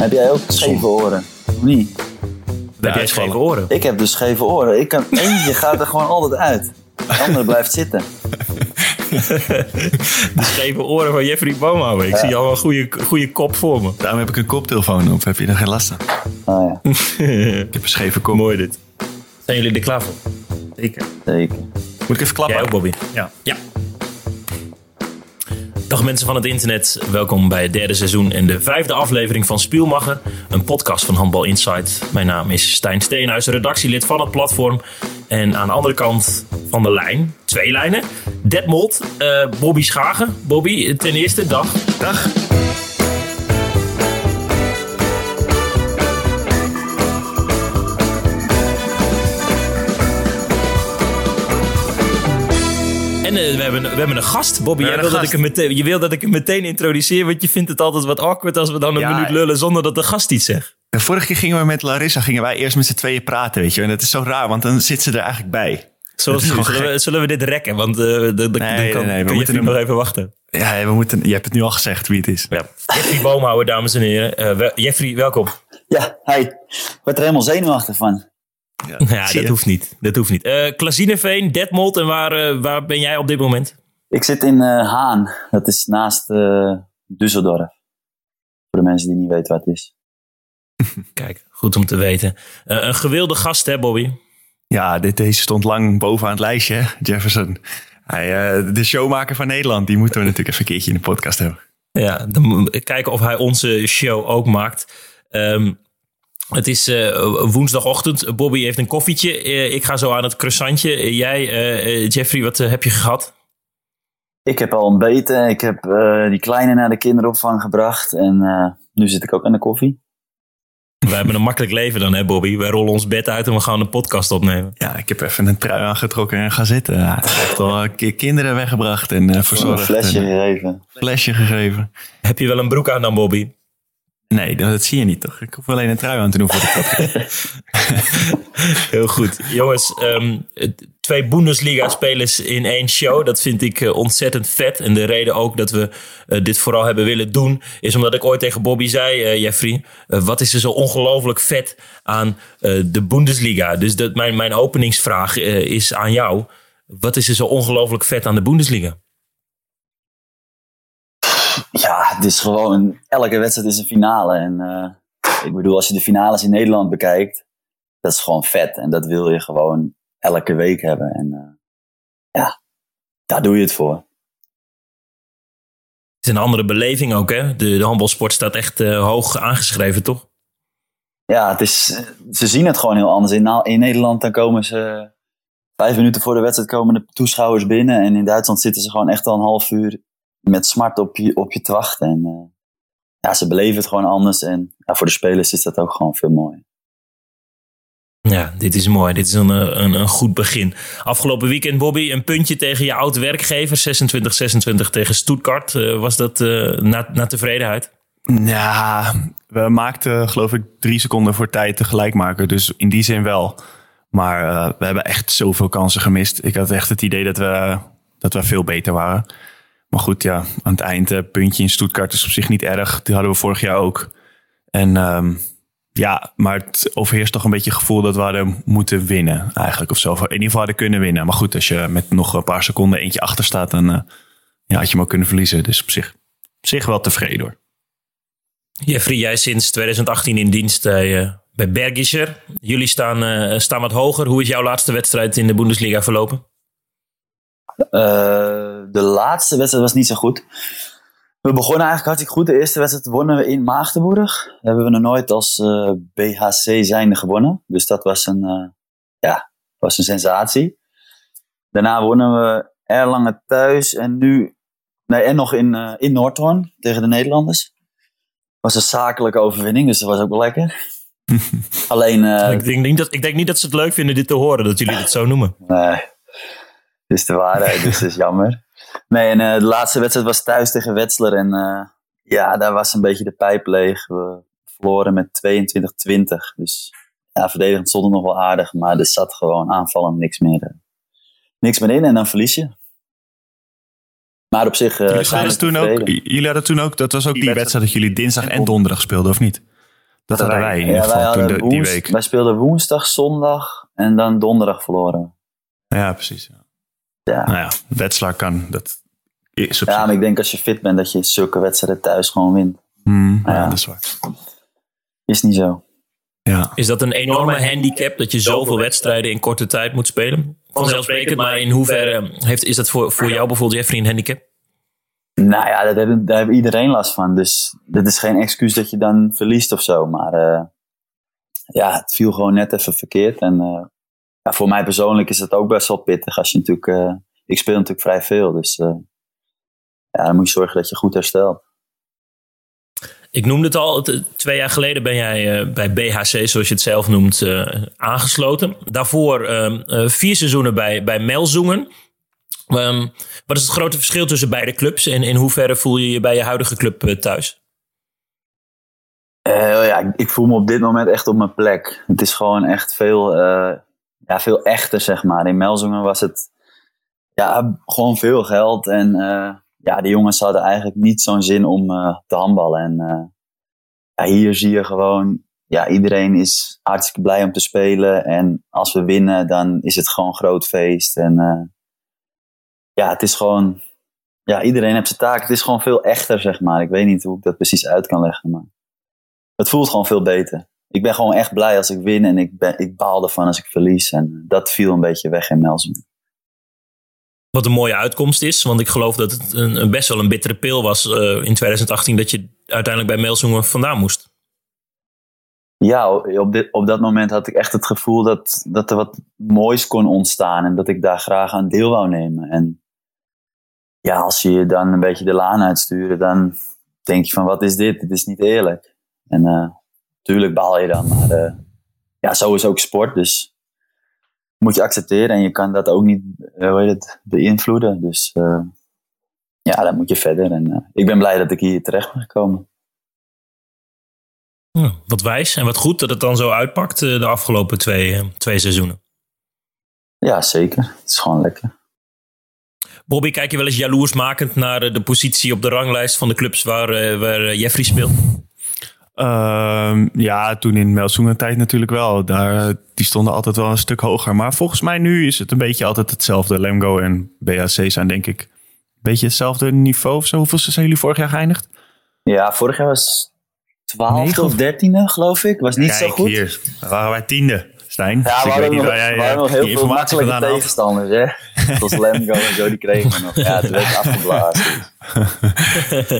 Heb jij ook scheve oren? Of niet? Heb jij scheve oren? Ik heb dus scheve oren. Ik kan, eentje gaat er gewoon altijd uit. De andere blijft zitten. De scheve oren van Jeffrey Boomhouwer. Ik zie al een goede, goede kop voor me. Daarom heb ik een koptelefoon op. Heb je er geen last van? Oh ja, Ik heb een scheve kop. Mooi dit. Zijn jullie er klaar voor? Zeker. zeker. Moet ik even klappen? Jij ook, Bobby? Ja. ja. Dag mensen van het internet, welkom bij het derde seizoen en de vijfde aflevering van Spielmacher, een podcast van Handbal Insight. Mijn naam is Stijn Steenhuis, redactielid van het platform. En aan de andere kant van de lijn, twee lijnen, Detmold, eh Bobby Schagen. Bobby, ten eerste, dag. Dag. En eh, we, hebben, we hebben een gast, Bobby. Jij wil dat ik hem meteen, je wil dat ik hem meteen introduceer, want je vindt het altijd wat awkward als we dan een Ja, minuut lullen zonder dat de gast iets zegt. De vorige keer gingen we met Larissa gingen wij eerst met z'n tweeën praten, weet je. En dat is zo raar, want dan zit ze er eigenlijk bij. Zoals nu. Zullen we, zullen we dit rekken? Want eh, de, de, Nee, dan kan, nee, nee, we kun je moeten hem- nog even wachten. Ja, we moeten, je hebt het nu al gezegd wie het is. Ja. Jeffrey Boomhouwer, dames en heren. Eh, Jeffrey, welkom. Ja, hi. Ik word er helemaal zenuwachtig van. Ja, dat hoeft niet. Dat hoeft niet. Eh Klazineveen, Detmold en waar, eh, waar ben jij op dit moment? Ik zit in eh, Haan. Dat is naast eh Düsseldorf. Voor de mensen die niet weten wat het is. Kijk, goed om te weten. Eh, een gewilde gast, hè, Bobby? Ja, dit, deze stond lang bovenaan het lijstje, hè, Jefferson. Hij, eh, de showmaker van Nederland, die moeten we natuurlijk even een keertje in de podcast hebben. Ja, dan kijken of hij onze show ook maakt. Ehm, het is eh, woensdagochtend. Bobby heeft een koffietje. Eh, ik ga zo aan het croissantje. Eh, jij, Jeffrey, wat heb je gehad? Ik heb al ontbeten. Ik heb eh, die kleine naar de kinderopvang gebracht. En eh, nu zit ik ook aan de koffie. We hebben een makkelijk leven dan, hè, Bobby? Wij rollen ons bed uit en we gaan een podcast opnemen. Ja, ik heb even een trui aangetrokken en gaan zitten. Ja, ik heb al een keer kinderen weggebracht en eh Een verzorgd. flesje en een gegeven. flesje gegeven. Heb je wel een broek aan dan, Bobby? Nee, dat zie je niet toch? Ik hoef alleen een trui aan te doen voor de podcast. Heel goed. Jongens, ehm, twee Bundesliga-spelers in één show. Dat vind ik eh, ontzettend vet. En de reden ook dat we eh, dit vooral hebben willen doen... is omdat ik ooit tegen Bobby zei, eh, Jeffrey... wat is er zo ongelooflijk vet aan eh, de Bundesliga? Dus dat, mijn, mijn openingsvraag is aan jou. Wat is er zo ongelooflijk vet aan de Bundesliga? Ja, het is gewoon... Elke wedstrijd is een finale. En eh, ik bedoel, als je de finales in Nederland bekijkt... Dat is gewoon vet. En dat wil je gewoon elke week hebben. En eh, ja, daar doe je het voor. Het is een andere beleving ook, hè? De, de handbalsport staat echt eh, hoog aangeschreven, toch? Ja, het is, ze zien het gewoon heel anders. In, in Nederland dan komen ze vijf minuten voor de wedstrijd komen de toeschouwers binnen. En in Duitsland zitten ze gewoon echt al een half uur met smart op je, op je te wachten. En eh, ja, ze beleven het gewoon anders. En ja, voor de spelers is dat ook gewoon veel mooier. Ja, dit is mooi. Dit is een, eh, een, een goed begin. Afgelopen weekend, Bobby, een puntje tegen je oude werkgever. 26-26 tegen Stuttgart. Eh, was dat eh na, naar tevredenheid? Ja, we maakten geloof ik drie seconden voor tijd de gelijkmaker. Dus in die zin wel. Maar eh, we hebben echt zoveel kansen gemist. Ik had echt het idee dat we, dat we veel beter waren. Maar goed, ja, aan het eind puntje in Stuttgart is op zich niet erg. Die hadden we vorig jaar ook. En ehm, ja, maar het overheerst toch een beetje het gevoel dat we hadden moeten winnen eigenlijk. Of zo. In ieder geval hadden kunnen winnen. Maar goed, als je met nog een paar seconden eentje achter staat, dan eh, ja, had je hem ook kunnen verliezen. Dus op zich, zich wel tevreden hoor. Jeffrey, jij sinds 2018 in dienst bij, eh, bij Bergischer. Jullie staan, eh, staan wat hoger. Hoe is jouw laatste wedstrijd in de Bundesliga verlopen? Eh, de laatste wedstrijd was niet zo goed. We begonnen eigenlijk hartstikke goed. De eerste wedstrijd wonnen we in Maagdenburg. Dat hebben we nog nooit als eh, BHC zijnde gewonnen. Dus dat was een, eh, ja, was een sensatie. Daarna wonnen we Erlangen thuis en nu... Nee, en nog in, eh, in Noordhoorn tegen de Nederlanders. was een zakelijke overwinning, dus dat was ook wel lekker. Alleen... eh, ik, denk niet dat, ik denk niet dat ze het leuk vinden dit te horen, dat jullie dit zo noemen. Nee, is de waarheid, dus dat is jammer. Nee, en eh, de laatste wedstrijd was thuis tegen Wetzlar. En eh, ja, daar was een beetje de pijp leeg. We verloren met 22-20. Dus ja, verdedigend stond het nog wel aardig. Maar er zat gewoon aanvallend niks meer, eh, niks meer in. En dan verlies je. Maar op zich eh, Jullie hadden, toen ook, jullie hadden toen ook, dat was ook die, Die wedstrijd dat jullie dinsdag en donderdag speelden, of niet? Dat hadden wij in Ja, ieder geval toen de, die week. Wij speelden woensdag, zondag en dan donderdag verloren. Ja, precies. Ja. Ja. Nou ja, Wetzlar kan. Dat is ja, maar ik denk als je fit bent dat je zulke wedstrijden thuis gewoon wint. Hmm, ja, Ja. dat is waar. Is niet zo. Ja. Is dat een enorme handicap dat je zoveel wedstrijden in korte tijd moet spelen? Vanzelfsprekend, maar in hoeverre heeft, is dat voor, voor jou bijvoorbeeld, Jeffrey, een handicap? Nou ja, daar heeft, daar heeft iedereen last van. Dus dat is geen excuus dat je dan verliest of zo. Maar eh, ja, het viel gewoon net even verkeerd. En eh, ja, voor mij persoonlijk is het ook best wel pittig. Als je natuurlijk, eh, ik speel natuurlijk vrij veel. Dus eh, ja, dan moet je zorgen dat je goed herstelt. Ik noemde het al, twee jaar geleden ben jij eh, bij BHC, zoals je het zelf noemt, aangesloten. Daarvoor ehm, eh, vier seizoenen bij, bij Melzoenen. Ehm, wat is het grote verschil tussen beide clubs en in hoeverre voel je je bij je huidige club thuis? Ja, ik- voel me op dit moment echt op mijn plek. Het is gewoon echt veel, ja, veel echter, zeg maar. In Melzongen was het ja, gewoon veel geld. En eh, ja, de jongens hadden eigenlijk niet zo'n zin om eh, te handballen. En eh, ja, hier zie je gewoon, ja, iedereen is hartstikke blij om te spelen. En als we winnen, dan is het gewoon groot feest. En ja, het is gewoon, ja, iedereen heeft zijn taak. Het is gewoon veel echter, zeg maar. Ik weet niet hoe ik dat precies uit kan leggen, maar het voelt gewoon veel beter. Ik ben gewoon echt blij als ik win en ik, ben, ik baal ervan als ik verlies. En dat viel een beetje weg in Melzoen. Wat een mooie uitkomst is, want ik geloof dat het een, een best wel een bittere pil was eh, in 2018 dat je uiteindelijk bij Melzoenen vandaan moest. Ja, op, dit, op dat moment had ik echt het gevoel dat, dat er wat moois kon ontstaan. En dat ik daar graag aan deel wou nemen. En ja, als je je dan een beetje de laan uitsturen, dan denk je van wat is dit? Dit is niet eerlijk. En eh tuurlijk baal je dan, maar eh, ja, zo is ook sport. Dus moet je accepteren en je kan dat ook niet eh, hoe heet het, beïnvloeden. Dus eh, ja, dan moet je verder. En ik ben blij dat ik hier terecht ben gekomen. Wat wijs en wat goed dat het dan zo uitpakt de afgelopen twee, twee seizoenen. Ja, zeker. Het is gewoon lekker. Bobby, kijk je wel eens jaloersmakend naar de positie op de ranglijst van de clubs waar, waar Jeffrey speelt? Ehm, ja, toen in Melsoenen tijd natuurlijk wel. Daar, eh, die stonden altijd wel een stuk hoger. Maar volgens mij nu is het een beetje altijd hetzelfde. Lemgo en BHC zijn denk ik een beetje hetzelfde niveau of zo. Hoeveel zijn jullie vorig jaar geëindigd? Ja, vorig jaar was 12 Negen of of- 13e, geloof ik. Was niet Kijk zo goed. hier, waren wij tiende, Stijn. Ja, Dus we ik weet niet nog, waar jij eh, nog heel die veel informatie makkelijke tegenstanders, hè. Zoals Lemgo en zo, die kregen we nog. Ja, het werd afgeblazen.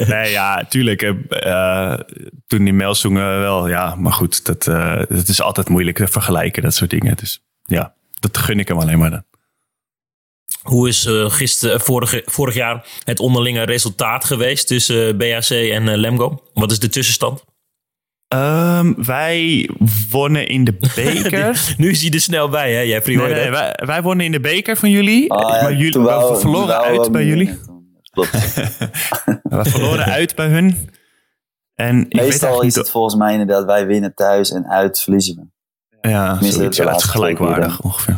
nee, ja, tuurlijk. eh, eh, toen in Melsoenen wel, ja. Maar goed, dat, eh, het is altijd moeilijk te vergelijken, dat soort dingen. Dus ja, dat gun ik hem alleen maar dan. Hoe is eh gisteren, vorig, vorig jaar het onderlinge resultaat geweest tussen eh, BHC en Lemgo? Wat is de tussenstand? Ehm, wij wonnen in de beker. Nu is hij er snel bij, hè, Jeffrey? Nee, nee, wij, wij wonnen in de beker van jullie. Ah, ja, maar jullie we toen verloren uit bij jullie. Klopt. We verloren uit bij hun. En ik weet Meestal is het volgens mij inderdaad, wij winnen thuis en uit verliezen we. Ja, Tenminste, zoiets, de ja, het is gelijkwaardig ongeveer.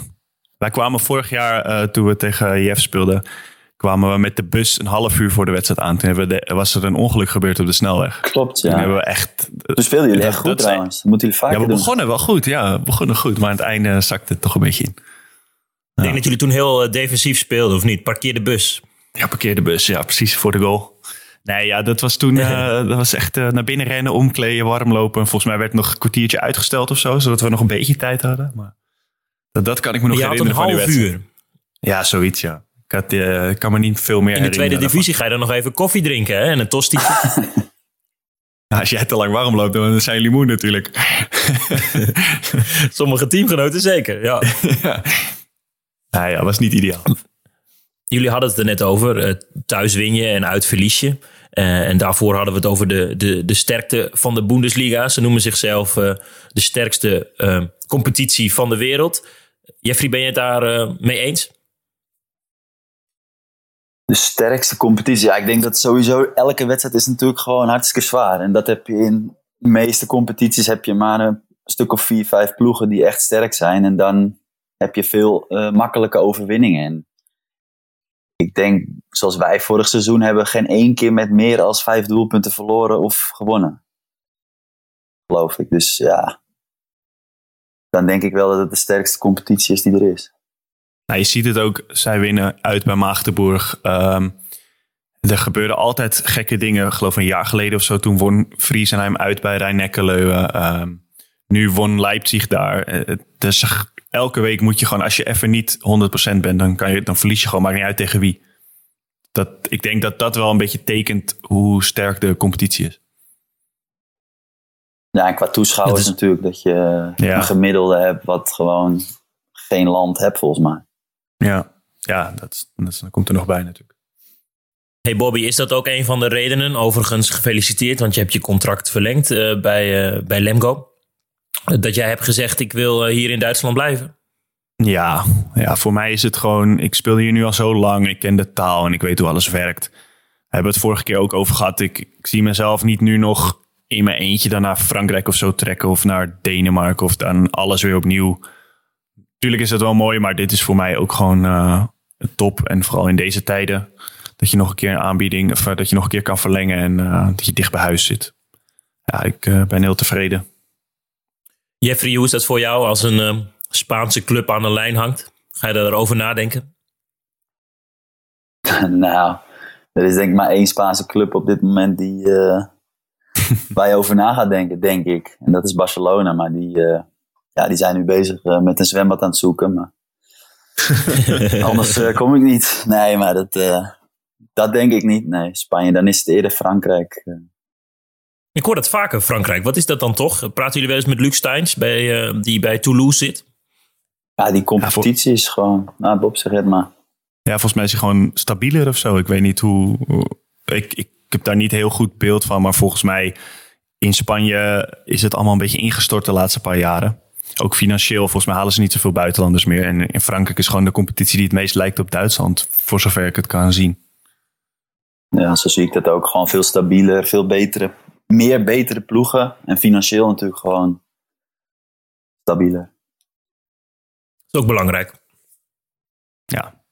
Wij kwamen vorig jaar, eh, toen we tegen Jeff speelden, kwamen we met de bus een half uur voor de wedstrijd aan. Toen hebben we de- was er een ongeluk gebeurd op de snelweg. Klopt, Toen hebben ja. we echt... Toen speelden jullie echt goed trouwens. Dat moeten jullie vaker Ja, we doen. begonnen wel goed. Ja, we begonnen goed. Maar aan het einde zakte het toch een beetje in. Ik denk dat jullie toen heel eh, defensief speelden, of niet? Parkeer de bus. Ja, parkeer de bus. Ja, precies voor de goal. Nee, ja, dat was toen eh, dat was echt eh, naar binnen rennen, omkleden, warm lopen. En volgens mij werd nog een kwartiertje uitgesteld of zo, zodat we nog een beetje tijd hadden. Maar dat, dat kan ik me nog Je herinneren van die half wedstrijd. uur. Ja, zoiets, ja. Ik, had, eh, kan me niet veel meer In de tweede divisie ga je dan nog even koffie drinken hè? en een tosti. als jij te lang warm loopt, dan zijn jullie moe natuurlijk. Sommige teamgenoten zeker, ja. ja. Nou ja, was niet ideaal. Jullie hadden het er net over. eh, thuis win je en uit verlies je. Eh, en daarvoor hadden we het over de, de, de sterkte van de Bundesliga. Ze noemen zichzelf eh, de sterkste eh, competitie van de wereld. Jeffrey, ben je het daar mee eens? De sterkste competitie. Ja, ik denk dat sowieso elke wedstrijd is natuurlijk gewoon hartstikke zwaar. En dat heb je in de meeste competities heb je maar een stuk of vier, vijf ploegen die echt sterk zijn. En dan heb je veel eh, makkelijke overwinningen. En ik denk, zoals wij vorig seizoen hebben, geen één keer met meer als vijf doelpunten verloren of gewonnen. geloof ik. Dus ja, dan denk ik wel dat het de sterkste competitie is die er is. Nou, je ziet het ook, zij winnen uit bij Maagdenburg. Ehm, er gebeurden altijd gekke dingen. Ik geloof een jaar geleden of zo. Toen won Friesenheim uit bij Rijn-Nekkeleuwen. Ehm, nu won Leipzig daar. Eh, dus elke week moet je gewoon, als je even niet 100% bent, dan, kan je, dan verlies je gewoon, maakt niet uit tegen wie. Dat, ik denk dat dat wel een beetje tekent hoe sterk de competitie is. Ja, en qua toeschouwers is... natuurlijk dat je een gemiddelde hebt wat gewoon geen land hebt volgens mij. Ja, ja dat, dat, komt er nog bij natuurlijk. Hey Bobby, is dat ook een van de redenen? Overigens gefeliciteerd, want je hebt je contract verlengd uh, bij, uh, bij Lemgo. Dat jij hebt gezegd, ik wil uh, hier in Duitsland blijven. Ja, ja, voor mij is het gewoon, ik speel hier nu al zo lang, ik ken de taal en ik weet hoe alles werkt. We hebben het vorige keer ook over gehad. Ik, ik zie mezelf niet nu nog in mijn eentje dan naar Frankrijk of zo trekken of naar Denemarken of dan alles weer opnieuw. Tuurlijk is dat wel mooi, maar dit is voor mij ook gewoon uh, top. En vooral in deze tijden dat je nog een keer een aanbieding of dat je nog een keer kan verlengen en uh, dat je dicht bij huis zit. Ja, ik uh, ben heel tevreden. Jeffrey, hoe is dat voor jou als een Spaanse club aan de lijn hangt? Ga je daarover nadenken? nou, er is denk ik maar één Spaanse club op dit moment die, uh, waar je over na gaat denken, denk ik. En dat is Barcelona, maar die, uh, ja, die zijn nu bezig uh, met een zwembad aan het zoeken. Maar anders kom ik niet. Nee, maar dat, dat denk ik niet. Nee, Spanje, dan is het eerder Frankrijk. Ik hoor dat vaker, Frankrijk. Wat is dat dan toch? Praten jullie wel eens met Luc Steins, bij, die bij Toulouse zit? Ja, die competitie is gewoon, nou Bob zeg het maar. Ja, volgens mij is hij gewoon stabieler of zo. Ik weet niet hoe, ik, ik heb daar niet heel goed beeld van, maar volgens mij in Spanje is het allemaal een beetje ingestort de laatste paar jaren. Ook financieel, volgens mij halen ze niet zoveel buitenlanders meer. En in Frankrijk is gewoon de competitie die het meest lijkt op Duitsland, voor zover ik het kan zien. Ja, zo zie ik dat ook. Gewoon veel stabieler, veel betere, meer betere ploegen. En financieel natuurlijk gewoon stabieler is ook belangrijk. Ja.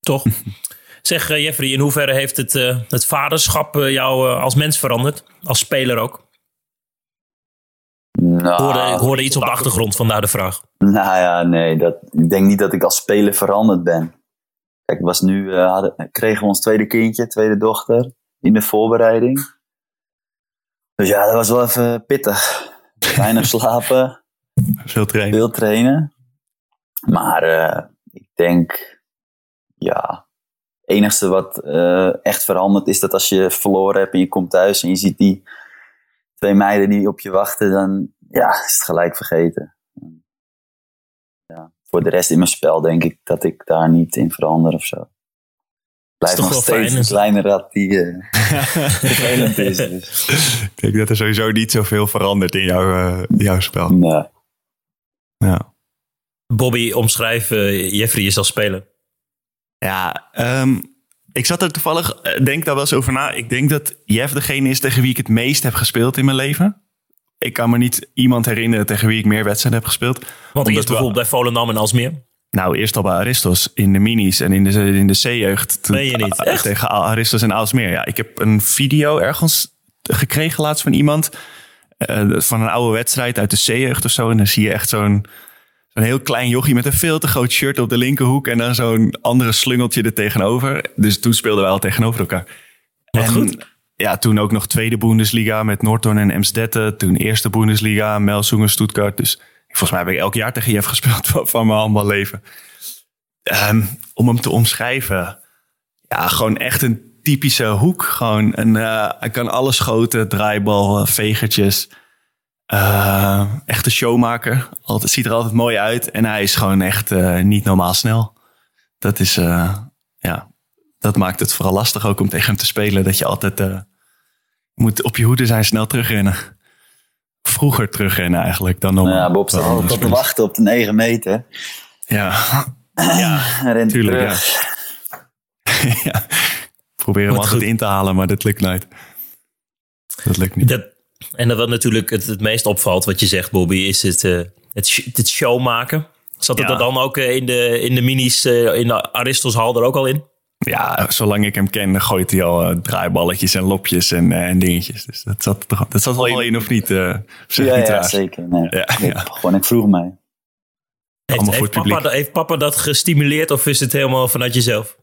Toch? zeg uh, Jeffrey, in hoeverre heeft het, uh, het vaderschap uh, jou als mens veranderd? Als speler ook? Nou, hoorde, ik hoorde iets op de achtergrond, vandaar de vraag. Nou ja, nee. Dat, ik denk niet dat ik als speler veranderd ben. Kijk, was nu, hadden, kregen we ons tweede kindje, tweede dochter, in de voorbereiding. Dus ja, dat was wel even pittig. Weinig slapen. Veel trainen. Veel trainen. Maar uh, ik denk, ja, het enigste wat uh, echt verandert is dat als je verloren hebt en je komt thuis en je ziet die twee meiden die op je wachten, dan ja, is het gelijk vergeten. Ja, voor de rest in mijn spel denk ik dat ik daar niet in verander of zo. Blijf nog steeds een kleine rat die uh, vervelend is. Dus. Ik denk dat er sowieso niet zoveel verandert in jouw, uh, jouw spel. Nee. Ja. Bobby, omschrijf uh, Jeffrey is als speler. Ja, um, ik zat er toevallig, uh, denk daar wel eens over na. Ik denk dat Jeff degene is tegen wie ik het meest heb gespeeld in mijn leven. Ik kan me niet iemand herinneren tegen wie ik meer wedstrijden heb gespeeld. Want eerst bijvoorbeeld bij Volendam en Alsmeer? Nou, eerst al bij Aristos in de minis en in de, in de C-jeugd. Ben je niet? Echt? Tegen Aristos en Alsmeer. Ja, ik heb een video ergens gekregen laatst van iemand. Uh, van een oude wedstrijd uit de C-jeugd of zo. En dan zie je echt zo'n een heel klein jochie met een veel te groot shirt op de linkerhoek. En dan zo'n andere slungeltje er tegenover. Dus toen speelden wij al tegenover elkaar. Wat en, goed. Ja, toen ook nog tweede Bundesliga met Norton en Emsdette. Toen eerste Bundesliga, Melsungen, Stuttgart. Dus volgens mij heb ik elk jaar tegen Jeff gespeeld van, van mijn handbal leven. Um, om hem te omschrijven. Ja, gewoon echt een typische hoek. Gewoon een, uh, hij kan alles schoten, draaibal, uh, vegertjes. Uh, echte showmaker. Altijd, ziet er altijd mooi uit. En hij is gewoon echt uh, niet normaal snel. Dat is, uh, ja, dat maakt het vooral lastig ook om tegen hem te spelen. Dat je altijd moet op je hoede zijn, snel terugrennen. Vroeger terugrennen eigenlijk dan normaal. Ja, Bob staat altijd te wachten op de 9 meter. Ja, ja rent tuurlijk. Terug. Ja. ja. Probeer hem altijd in te halen, maar dat lukt nooit. Dat lukt niet. Dat, en wat natuurlijk het, het meest opvalt, wat je zegt, Bobby, is het, uh, het, het show maken. Zat het er dan ook uh, in, de, in de minis uh, in de Aristos Hal er ook al in? Ja, zolang ik hem ken, gooit hij al uh, draaiballetjes en lopjes en, uh, en dingetjes. Dus dat zat, toch, dat zat wel in of niet? Uh, ja, ja zeker. Nee, ja, ja. Gewoon, ik vroeg mij. Heeft, heeft, papa, heeft, papa, dat gestimuleerd of is het helemaal vanuit jezelf?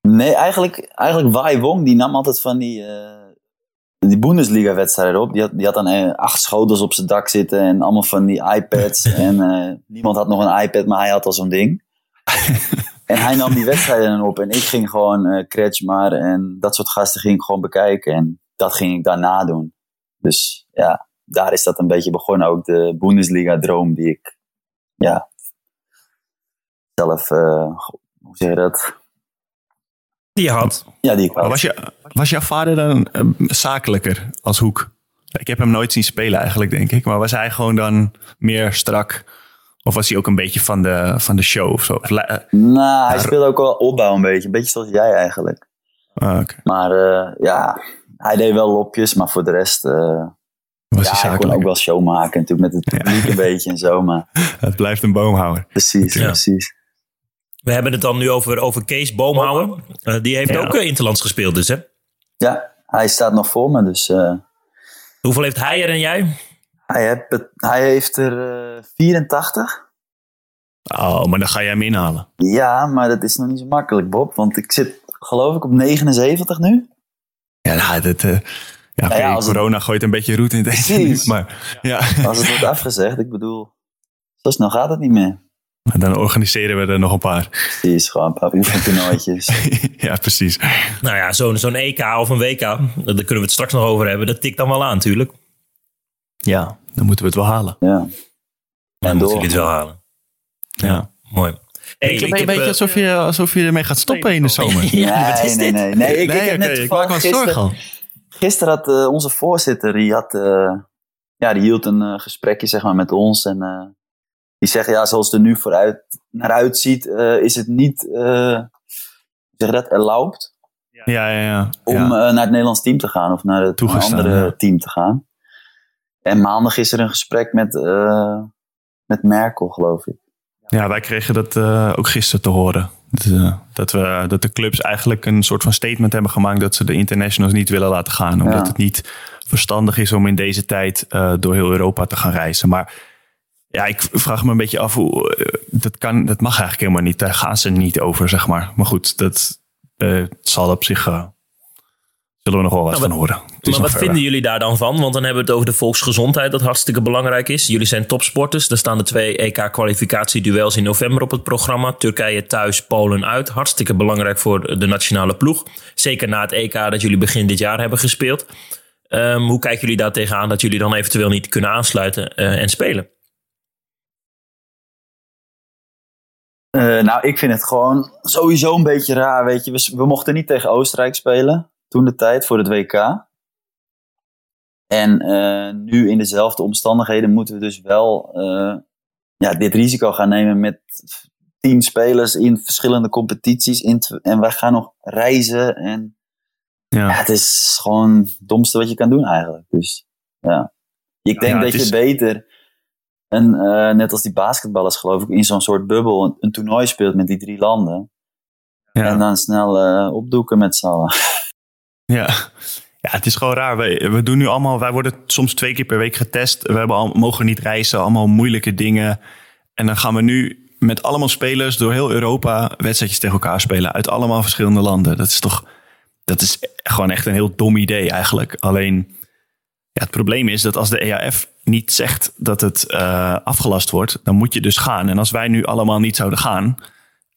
Nee, eigenlijk, eigenlijk Wai Wong, die nam altijd van die, die Bundesliga-wedstrijden op. Die had, die had dan acht schotels op zijn dak zitten en allemaal van die iPads. en niemand had nog een iPad, maar hij had al zo'n ding. En hij nam die wedstrijden op en ik ging gewoon uh, Kretschmar en dat soort gasten ging ik gewoon bekijken. En dat ging ik daarna doen. Dus ja, daar is dat een beetje begonnen. Ook de Bundesliga-droom die ik ja, zelf, uh, hoe zeg je dat? Die je had. Ja, die ik had. Was, je, was jouw vader dan uh, zakelijker als hoek? Ik heb hem nooit zien spelen eigenlijk, denk ik. Maar was hij gewoon dan meer strak of was hij ook een beetje van de, van de show of zo? Eh, nou, hij speelde ook wel opbouw een beetje. Een beetje zoals jij eigenlijk. Ah, Maar uh, ja, hij deed wel lopjes, maar voor de rest... Uh, was ja, hij, kon ook wel show maken natuurlijk met het publiek een beetje en zo. Maar... Het blijft een boomhouwer. Precies, ja. precies. We hebben het dan nu over, over Kees Boomhouwer. Uh, die heeft ook Interlands gespeeld dus, hè? Ja, hij staat nog voor me, dus... Hoeveel heeft hij er en jij? Hij, heeft, hij heeft er uh, 84. Oh, maar dan ga jij hem inhalen. Ja, maar dat is nog niet zo makkelijk, Bob. Want ik zit, geloof ik, op 79 nu. Ja, nou, dat, uh, ja, nou ja corona het... gooit een beetje roet in deze Maar, ja. Als het wordt afgezegd, ik bedoel, zo snel gaat het niet meer. Dan organiseren we er nog een paar. Precies, gewoon een paar oefentoernooitjes. ja, precies. Nou ja, zo'n zo'n EK of een WK, daar kunnen we het straks nog over hebben. Dat tikt dan wel aan, natuurlijk. Ja, dan moeten we het wel halen. Ja. Dan moeten we het wel halen. Ja, mooi. Hey, ik, een beetje alsof je, alsof je ermee gaat stoppen in de zomer. ja, nee, nee, nee, nee. Ik, nee, ik, heb net ik maak me zorgen. Gisteren had uh, onze voorzitter, die, had, uh, ja, die hield een uh, gesprekje zeg maar, met ons. En die zegt, ja, zoals het er nu vooruit, naar uitziet, is het niet, zeg dat, erlaubt. Ja, ja, ja. Om naar het Nederlands team te gaan of naar het andere team te gaan. En maandag is er een gesprek met, uh, met Merkel, geloof ik. Ja, wij kregen dat uh, ook gisteren te horen. Dat, uh, dat, we, dat de clubs eigenlijk een soort van statement hebben gemaakt dat ze de internationals niet willen laten gaan. Omdat ja. het niet verstandig is om in deze tijd door heel Europa te gaan reizen. Maar ja, ik vraag me een beetje af hoe. dat, kan, dat mag eigenlijk helemaal niet. Daar gaan ze niet over, zeg maar. Maar goed, dat zal op zich zullen we nog wel wat nou, van horen. Maar wat vinden jullie daar dan van? Want dan hebben we het over de volksgezondheid, dat hartstikke belangrijk is. Jullie zijn topsporters. Er staan de twee EK-kwalificatieduels in november op het programma. Turkije thuis, Polen uit. Hartstikke belangrijk voor de nationale ploeg. Zeker na het EK dat jullie begin dit jaar hebben gespeeld. Um, hoe kijken jullie daar tegenaan dat jullie dan eventueel niet kunnen aansluiten uh, en spelen? Uh, nou, ik vind het gewoon sowieso een beetje raar. Weet je, we, we mochten niet tegen Oostenrijk spelen toen de tijd voor het WK. En uh, nu in dezelfde omstandigheden moeten we dus wel uh, ja, dit risico gaan nemen met tien spelers in verschillende competities. In en wij gaan nog reizen. En ja. ja. het is gewoon het domste wat je kan doen eigenlijk. Dus ja, ik denk ja, dat je beter, een, uh, net als die basketballers geloof ik, in zo'n soort bubbel een, een, toernooi speelt met die drie landen. En dan snel opdoeken met z'n allen. Ja. Ja, het is gewoon raar. We, we doen nu allemaal, wij worden soms twee keer per week getest. We hebben al, mogen niet reizen, allemaal moeilijke dingen. En dan gaan we nu met allemaal spelers door heel Europa wedstrijdjes tegen elkaar spelen. Uit allemaal verschillende landen. Dat is toch, dat is gewoon echt een heel dom idee eigenlijk. Alleen, ja, het probleem is dat als de EAF niet zegt dat het uh, afgelast wordt, dan moet je dus gaan. En als wij nu allemaal niet zouden gaan,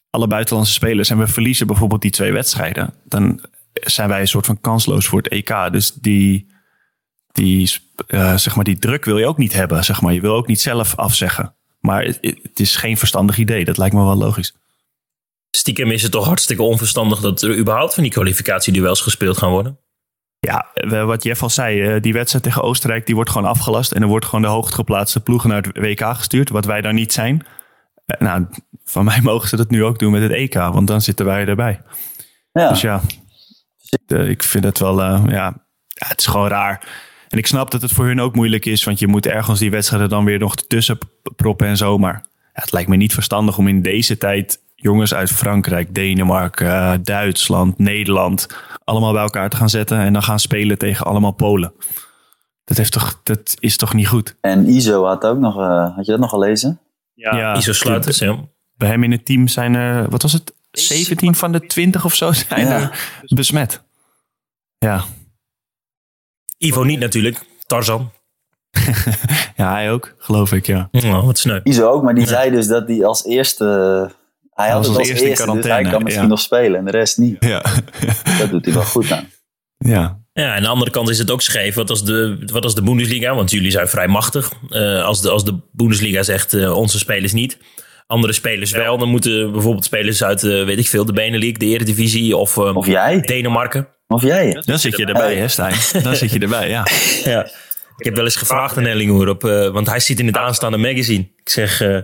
alle buitenlandse spelers, en we verliezen bijvoorbeeld die twee wedstrijden, dan zijn wij een soort van kansloos voor het EK. Dus die, die, uh, zeg maar die druk wil je ook niet hebben. Zeg maar. Je wil ook niet zelf afzeggen. Maar het, het, is geen verstandig idee. Dat lijkt me wel logisch. Stiekem is het toch hartstikke onverstandig dat er überhaupt van die kwalificatieduels gespeeld gaan worden? Ja, wat Jeff al zei, eh, die wedstrijd tegen Oostenrijk die wordt gewoon afgelast. En er wordt gewoon de hoogstgeplaatste ploegen naar het WK gestuurd, wat wij daar niet zijn. Eh, nou, van mij mogen ze dat nu ook doen met het EK, want dan zitten wij erbij. Ja. Dus ja, uh, ik vind het wel, uh, ja, ja, het is gewoon raar. En ik snap dat het voor hun ook moeilijk is, want je moet ergens die wedstrijden dan weer nog tussen proppen en zo. Maar ja, het lijkt me niet verstandig om in deze tijd jongens uit Frankrijk, Denemarken, eh, Duitsland, Nederland allemaal bij elkaar te gaan zetten en dan gaan spelen tegen allemaal Polen. Dat, heeft toch, dat is toch niet goed? En Iso had ook nog, uh, had je dat nog gelezen? Ja, Iso Sluiters, ja. Bij hem in het team zijn er, wat was het, 17 van de 20 of zo zijn Ja. er besmet. Ja. Ivo niet natuurlijk. Tarzan. ja, hij ook, geloof ik, ja. Oh, wat sneu. Iso ook, maar die zei dus dat hij als eerste... Hij had het als eerste eerste, in dus hij kan misschien ja. nog spelen en de rest niet. Ja. Dat doet hij wel goed aan. ja. Ja, aan de andere kant is het ook scheef. Wat als de, wat als de Bundesliga, want jullie zijn vrij machtig. Eh, als, de, als de Bundesliga zegt eh, onze spelers niet, andere spelers wel, dan moeten bijvoorbeeld spelers uit, eh, weet ik veel, de Benelux, de Eredivisie of, eh, Of jij. Denemarken. Of jij. Dan zit je erbij, hè, Stijn? Dan zit je erbij, ja. Ja. Ik heb wel eens gevraagd aan Ellinghoer, op, eh, want hij zit in het aanstaande magazine. Ik zeg, eh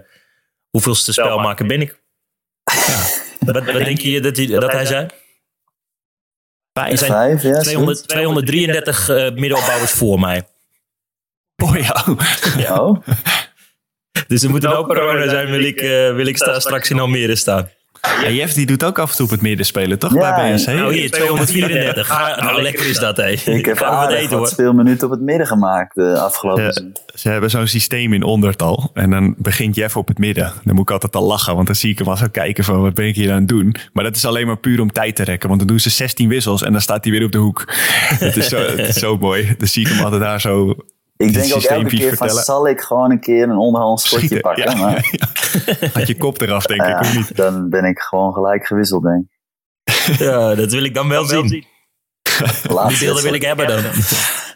hoeveelste spelmaker ben ik? Wat, wat denk je dat hij, dat hij zei? Er zijn Vijf, ja. 200, 233 eh, middenopbouwers voor mij. Oh ja. Oh, Dus er moet een open corona zijn, wil ik, eh, wil ik sta, straks in Almere staan. En Jeff die doet ook af en toe op het midden spelen, toch? Ja, bij BSC? Nou hier, 234. Ga, nou, lekker is dat, hé. ik heb Gaan we wat aardig eten, wat hoor. speelminuten op het midden gemaakt de afgelopen Ja. seizoen. Ze hebben zo'n systeem in ondertal. En dan begint Jeff op het midden. Dan moet ik altijd al lachen. Want dan zie ik hem al zo kijken van wat ben ik hier aan het doen. Maar dat is alleen maar puur om tijd te rekken. Want dan doen ze 16 wissels en dan staat hij weer op de hoek. Het is zo, het is zo mooi. Dan zie ik hem altijd daar zo Ik die denk ook elke keer van, zal ik gewoon een keer een onderhand schotje schieten. pakken? Ja, Maar. Had je kop eraf denk ik, of niet? dan ben ik gewoon gelijk gewisseld, denk ik. Ja, dat wil ik dan wel zien. Die Laatste beelden wil ik hebben dan.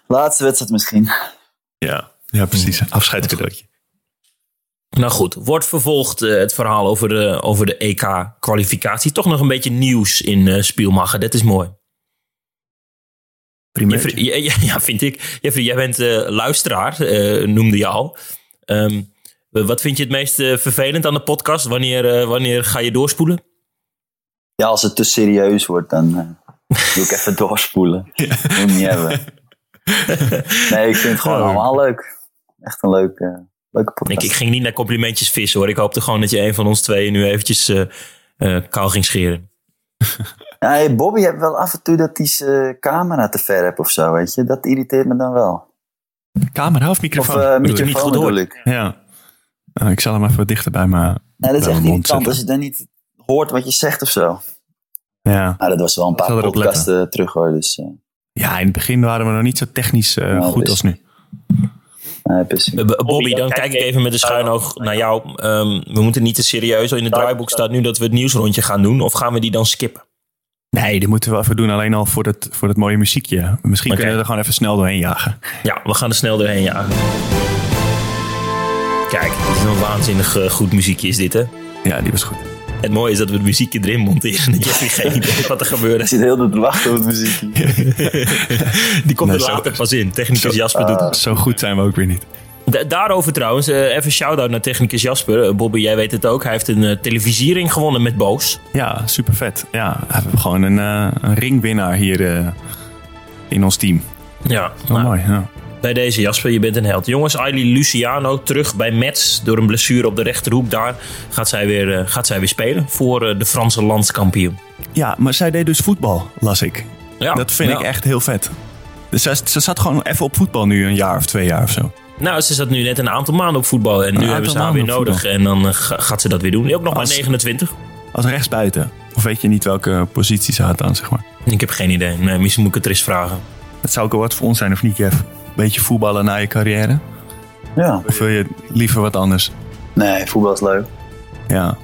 laatste wedstrijd misschien. Ja, ja precies. Afscheidscadeautje. Nou goed, wordt vervolgd eh, het verhaal over de, over de EK-kwalificatie. Toch nog een beetje nieuws in eh Spielmacher. Dat is mooi. Prima. Jeffrey, ja, ja, ja, vind ik. Jeffrey, jij bent eh, luisteraar, eh, noemde je al. Ehm, wat vind je het meest eh, vervelend aan de podcast? Wanneer, wanneer ga je doorspoelen? Ja, als het te serieus wordt, dan eh, doe ik even doorspoelen. Moet ik niet hebben. Nee, ik vind het gewoon Oh. allemaal leuk. Echt een leuke, leuke podcast. Ik, ik ging niet naar complimentjes vissen hoor. Ik hoopte gewoon dat je een van ons tweeën nu eventjes kaal ging scheren. Ja, hey, Bobby heeft wel af en toe dat hij zijn camera te ver hebt of zo, weet je. Dat irriteert me dan wel. Camera of Of microfoon? eh bedoel je? microfoon bedoel ik. Ja. Nou, ik zal hem even wat dichter bij me. Nee, dat is echt irritant als je dan niet hoort wat je zegt of zo. Ja. Nou, dat was wel een paar podcasten terug hoor, dus... eh, ja, in het begin waren we nog niet zo technisch eh, Nou, goed dus- als nu. nee. Eh, Bobby, dan kijk ik even met een schuin oog naar jou. Ehm, we moeten niet te serieus. In het draaiboek staat nu dat we het nieuwsrondje gaan doen. Of gaan we die dan skippen? Nee, die moeten we even doen. Alleen al voor het, voor het mooie muziekje. Misschien kunnen we er gewoon even snel doorheen jagen. Ja, we gaan er snel doorheen jagen. Kijk, dit is een waanzinnig eh, goed muziekje is dit, hè? Ja, die was goed. Het mooie is dat we het muziekje erin monteren. Dat Jeffrey geen idee wat er Ik gebeurt. zit heel de te wachten op het muziekje. Die komt Nee, er zo- later pas in. Technicus zo- Jasper doet het. Zo goed zijn we ook weer niet. Da- daarover trouwens, eh, even shout-out naar technicus Jasper. Eh, Bobby, jij weet het ook. Hij heeft een eh, televisiering gewonnen met Boos. Ja, super vet. Ja, we hebben gewoon een, een ringwinnaar hier in ons team. Ja, nou, mooi. Ja. bij deze Jasper, je bent een held. Jongens, Ailey Luciano terug bij Mets door een blessure op de rechterhoek. Daar gaat zij weer, gaat zij weer spelen voor de Franse landskampioen. ja, maar zij deed dus voetbal, las ik. Ja, Dat vind ja. ik echt heel vet. Dus ze zat gewoon even op voetbal nu een jaar of twee jaar of zo. Nou, ze zat nu net een aantal maanden op voetbal. En nu hebben ze haar weer nodig. En dan eh, ga- gaat ze dat weer doen. Ook nog maar Als- 29. Als rechtsbuiten. Of weet je niet welke positie ze had dan, zeg maar. Ik heb geen idee. Nee, misschien moet ik het er eens vragen. Dat zou ook wel wat voor ons zijn, of niet, Jeff? Beetje voetballen na je carrière? Ja. Of wil je liever wat anders? Nee, voetbal is leuk. Ja.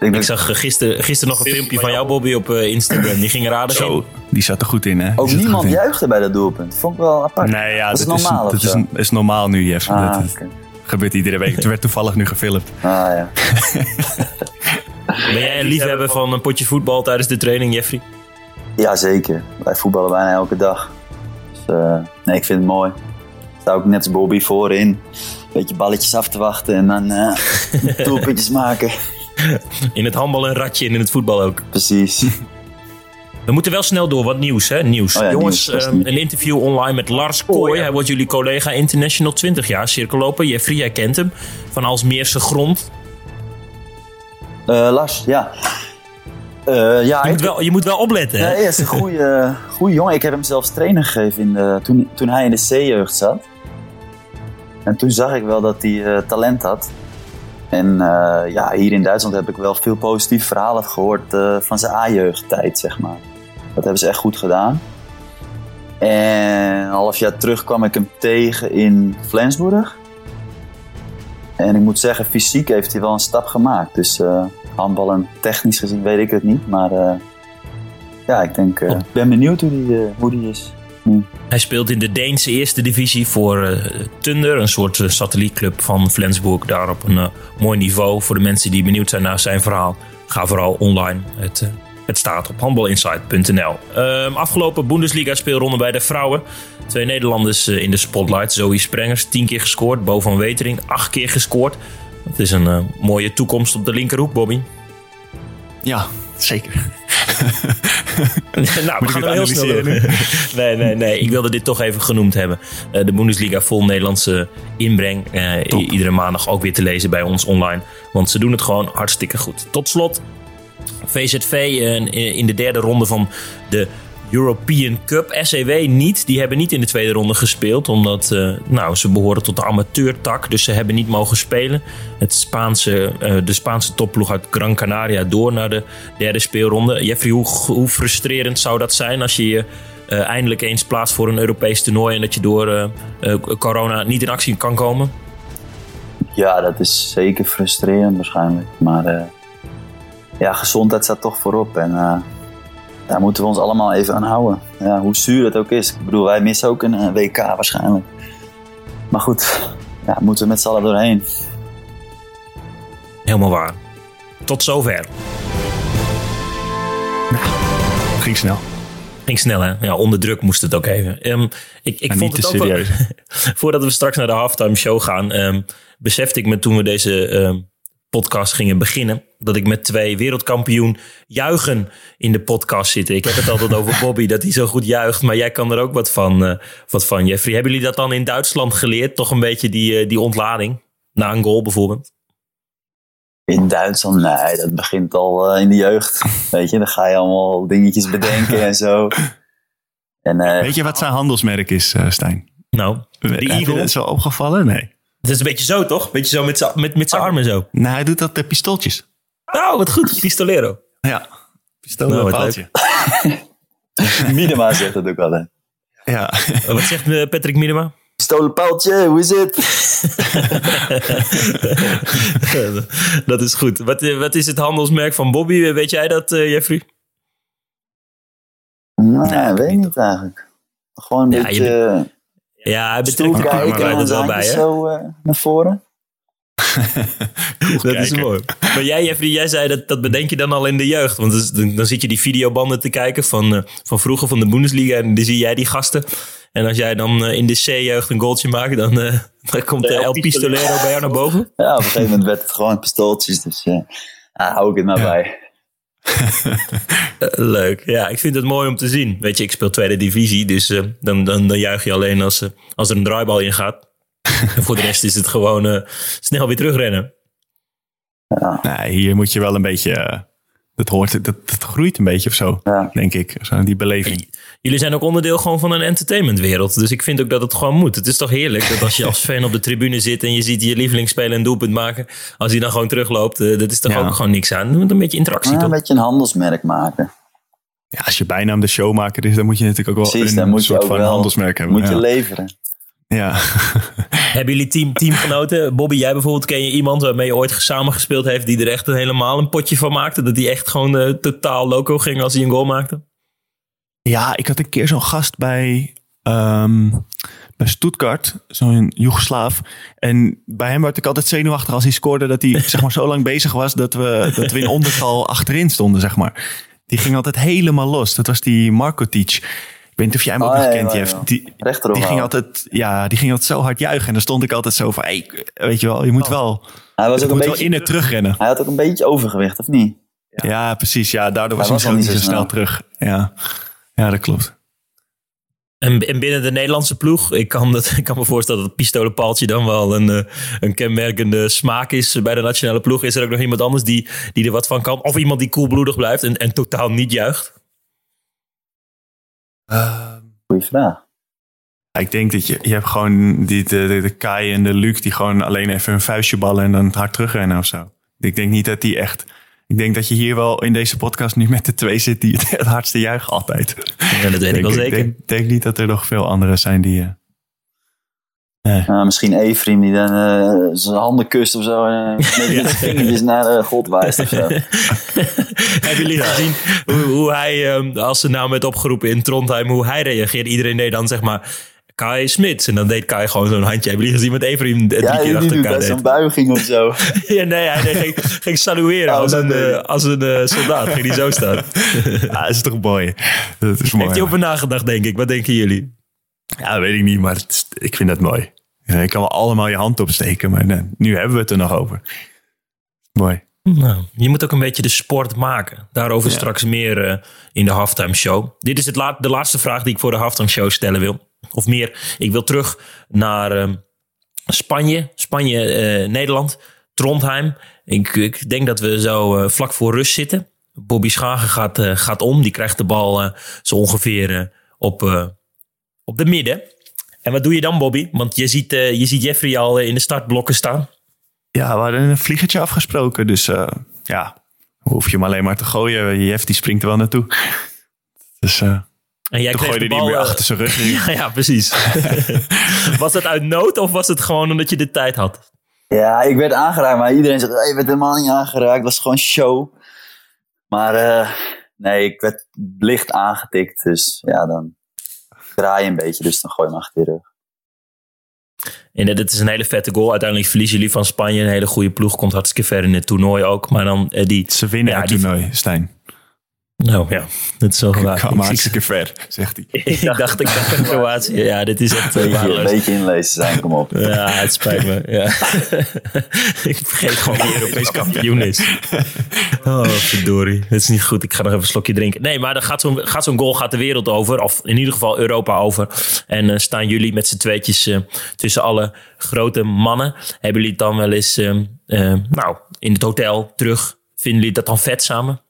Ik zag eh, gisteren, gisteren nog een filmpje van jou, Bobby, op eh, Instagram. Die ging raden. Zo, die zat er goed in, hè? Die ook niemand juichte bij dat doelpunt. Vond ik wel apart. Nee, ja, Dat is normaal is, dat is, normaal nu, Jeff. Ah, dat gebeurt iedere week. Het werd toevallig nu gefilmd. Ah, ja. Ben jij een liefhebber van een potje voetbal tijdens de training, Jeffrey? ja, zeker. Wij voetballen bijna elke dag. Dus, eh, nee, ik vind het mooi. Sta ook net als Bobby voorin. Beetje balletjes af te wachten en dan eh doelpuntjes maken. In het handbal een ratje en in het voetbal ook. Precies. We moeten wel snel door. Wat nieuws, hè? Nieuws. Oh ja, Jongens, nieuws, ehm, een interview online met Lars Kooi. Hij wordt jullie collega International 20 jaar cirkelloper. Jeffrey, jij kent hem. Van Alsmeerse grond. Eh, Lars, ja. Eh, ja, Je ik- moet wel, je moet wel opletten. hè? Nee, hij is een goede, goede jongen. Ik heb hem zelfs trainer gegeven in de, toen, toen hij in de C-jeugd zat. En toen zag ik wel dat hij eh, talent had. En eh, ja, hier in Duitsland heb ik wel veel positieve verhalen gehoord eh, van zijn A-jeugdtijd, zeg maar. Dat hebben ze echt goed gedaan. En een half jaar terug kwam ik hem tegen in Flensburg. En ik moet zeggen, fysiek heeft hij wel een stap gemaakt. Dus en technisch gezien weet ik het niet. Maar ja, ik denk, ik ben benieuwd hoe die, hoe die is. Hij speelt in de Deense eerste divisie voor eh, Thunder, een soort eh, satellietclub van Flensburg. Daar op een eh, mooi niveau. Voor de mensen die benieuwd zijn naar zijn verhaal, ga vooral online. Het, het staat op handbalinsight.nl. Ehm, afgelopen Bundesliga speelronde bij de vrouwen. Twee Nederlanders in de spotlight. Zoe Sprengers, 10 keer gescoord. Bo van Wetering, 8 keer gescoord. Het is een mooie toekomst op de linkerhoek, Bobby. Ja, zeker. nou, we ik gaan er heel snel door. nee, nee, nee. Ik wilde dit toch even genoemd hebben. Eh, de Bundesliga vol Nederlandse inbreng. eh, iedere maandag ook weer te lezen bij ons online. Want ze doen het gewoon hartstikke goed. Tot slot, VZV eh, in de derde ronde van de European Cup. SEW niet. Die hebben niet in de tweede ronde gespeeld. Omdat eh, nou, ze behoren tot de amateurtak. Dus ze hebben niet mogen spelen. Het Spaanse, eh, de Spaanse topploeg uit Gran Canaria door naar de derde speelronde. Jeffrey, hoe, frustrerend zou dat zijn als je je eh, eindelijk eens plaatst voor een Europees toernooi. En dat je door corona niet in actie kan komen? Ja, dat is zeker frustrerend waarschijnlijk. Maar ja, gezondheid staat toch voorop. En daar moeten we ons allemaal even aan houden. Ja, hoe zuur het ook is. Ik bedoel, wij missen ook een WK waarschijnlijk. Maar goed, ja, moeten we met z'n allen doorheen. Helemaal waar. Tot zover. Ging snel. Ging snel, hè? Ja, onder druk moest het ook even. Ehm, ik ik En vond niet het te ook wel- serieus. Voordat we straks naar de halftime show gaan, ehm, besefte ik me toen we deze ehm, podcast gingen beginnen, dat ik met twee wereldkampioen juichen in de podcast zitten. Ik heb het altijd over Bobby, dat hij zo goed juicht, maar jij kan er ook wat van, eh, wat van Jeffrey. Hebben jullie dat dan in Duitsland geleerd? Toch een beetje die, eh, die ontlading? Na een goal bijvoorbeeld? In Duitsland, nee, dat begint al eh, in de jeugd. Weet je, dan ga je allemaal dingetjes bedenken en zo. En eh, Weet je wat zijn handelsmerk is, eh, Stijn? Nou, de Eagle. dat zo opgevallen? Nee. Het is een beetje zo, toch? Beetje zo met zijn met, met zijn armen zo. Nou, hij doet dat de pistooltjes. Nou, wat goed. Pistolero. Ja. Pistool Nou, paaltje. Zegt dat ook altijd. Ja. Eh, Wat zegt eh, Patrick Minima? Pistolen pijltje, hoe is het? dat is goed. Wat, eh, wat is het handelsmerk van Bobby? Weet jij dat, eh, Jeffrey? Nee, weet ik niet eigenlijk. Gewoon een Ja, je beetje Ja, hij stoel betrekt de kijken camera en er wel bij, hè? zo eh, naar voren. Dat is mooi. Maar jij, Jeffrey, jij zei dat, dat bedenk je dan al in de jeugd. Want dus, dan, dan zit je die videobanden te kijken van, eh, van vroeger van de Bundesliga. En dan zie jij die gasten. En als jij dan eh, in de C-jeugd een goaltje maakt, dan, eh, dan komt de El Pistolero bij jou naar boven. Ja, op een gegeven moment werd het gewoon pistooltjes. Dus ja, hou ik het maar Ja. bij. Eh, leuk. Ja, ik vind het mooi om te zien. Weet je, ik speel tweede divisie. Dus eh, dan, dan, dan juich je alleen als, eh, als er een draaibal in gaat. en voor de rest is het gewoon eh, snel weer terugrennen. Nee, hier moet je wel een beetje... dat, hoort, dat, dat groeit een beetje of zo, Ja. denk ik. Zo, die beleving. Jullie zijn ook onderdeel gewoon van een entertainmentwereld. Dus ik vind ook dat het gewoon moet. Het is toch heerlijk dat als je als fan op de tribune zit en je ziet je lievelingsspeler een doelpunt maken. Als hij dan gewoon terugloopt, eh, dat is toch Ja. ook gewoon niks aan. Er moet een beetje interactie Ja, een toch? beetje een handelsmerk maken. Ja, als je bijnaam de showmaker is, dan moet je natuurlijk ook wel Precies, een je soort van wel handelsmerk hebben. moet je leveren. Ja. Hebben jullie team, teamgenoten? Bobby, jij bijvoorbeeld, ken je iemand waarmee je ooit samen gespeeld heeft die er echt een helemaal een potje van maakte? Dat die echt gewoon eh, totaal loco ging als hij een goal maakte? Ja, ik had een keer zo'n gast bij, ehm, bij Stuttgart, zo'n Joegoslaaf. En bij hem werd ik altijd zenuwachtig als hij scoorde, dat hij zeg maar, zo lang bezig was dat we, dat we in ondertal achterin stonden, zeg maar. Die ging altijd helemaal los. Dat was die Markotic. Ik weet niet of jij hem ook Oh, nog ja, kent, ja, Jeff. ja. Die, ging altijd, ja, die ging altijd zo hard juichen. En dan stond ik altijd zo van, hey, weet je wel, je moet wel, Hij was ook een moet wel beetje, in het terugrennen. hij had ook een beetje overgewicht, of niet? Ja, precies. Ja, daardoor was Hij hij was al misschien niet zo zo snel snel. terug. Ja, ja dat klopt. En, en binnen de Nederlandse ploeg, ik kan, dat, ik kan me voorstellen dat het pistolenpaaltje dan wel een, eh, een kenmerkende smaak is bij de nationale ploeg. Is er ook nog iemand anders die, die er wat van kan? Of iemand die koelbloedig blijft en, en totaal niet juicht? Goeie vraag. Ik denk dat je, je hebt gewoon die, de, de, de Kai en de Luc die gewoon alleen even een vuistje ballen en dan hard terugrennen of zo. Ik denk niet dat die echt. Ik denk dat je hier wel in deze podcast nu met de twee zit die het, het hardste juichen altijd. Ja, dat weet ik wel Ik zeker. denk, denk niet dat er nog veel anderen zijn die. Eh, nee. Nou, misschien Efrim die dan eh, zijn handen kust of zo. En uh, met zijn vingertjes naar eh, God wijst of zo. Hebben jullie gezien hoe, hoe hij, ehm, als ze nou met opgeroepen in Trondheim, hoe hij reageerde? Iedereen deed dan zeg maar Kai Smits. En dan deed Kai gewoon zo'n handje. Hebben jullie gezien Ephraim het drie Ja, keer achter elkaar zo'n buiging of zo. Ja, nee, hij deed, ging, ging salueren Oh, als een, eh, als een eh, soldaat. Ging hij zo staan. Ja, dat is toch mooi. Dat is mooi. Heeft hij over nagedacht, denk ik. Wat denken jullie? Ja, weet ik niet, maar het ik vind dat mooi. Ja, je kan wel allemaal je hand opsteken, maar nee, nu hebben we het er nog over. Mooi. Nou, je moet ook een beetje de sport maken. Daarover straks meer eh, in de halftime show. Dit is het la- de laatste vraag die ik voor de halftime show stellen wil. Of meer, ik wil terug naar ehm, Spanje. Spanje, eh, Nederland, Trondheim. Ik, ik denk dat we zo eh, vlak voor rust zitten. Bobby Schagen gaat, gaat om. Die krijgt de bal zo ongeveer op, op de midden. En wat doe je dan, Bobby? Want je ziet, eh, je ziet Jeffrey al eh, in de startblokken staan. Ja, we hadden een vliegertje afgesproken, dus eh, ja, hoef je hem alleen maar te gooien. Jeff die springt er wel naartoe. Dus eh En jij toen kreeg de bal, weer eh, achter zijn rug. Ja, ja, precies. was dat uit nood of was het gewoon omdat je de tijd had? Ja, ik werd aangeraakt, maar iedereen zegt, hey, je bent helemaal niet aangeraakt. Dat was gewoon show. Maar eh, nee, ik werd licht aangetikt. Dus ja, dan draai een beetje. Dus dan gooi je hem achter je rug. En dit is een hele vette goal. Uiteindelijk verliezen jullie van Spanje. Een hele goede ploeg. Komt hartstikke ver in het toernooi ook. Maar dan eh, die... Ze winnen Ja, het die- toernooi, Stijn. Nou ja, dat is wel waar. kwam Ik, hartstikke ver, zegt hij. ik dacht, ik dacht Kroatië. Ja, dit is echt eh, Beetje, een waardeloos. beetje inlezen zijn, kom op. Ja, het spijt me. Ja. ik vergeet gewoon wie Europees kampioen is. Oh, verdorie. Het is niet goed. Ik ga nog even een slokje drinken. Nee, maar dan gaat zo'n gaat zo'n goal gaat de wereld over. Of in ieder geval Europa over. En eh, staan jullie met z'n tweetjes eh, tussen alle grote mannen. Hebben jullie het dan wel eens eh, eh, nou, in het hotel terug? Vinden jullie dat dan vet samen?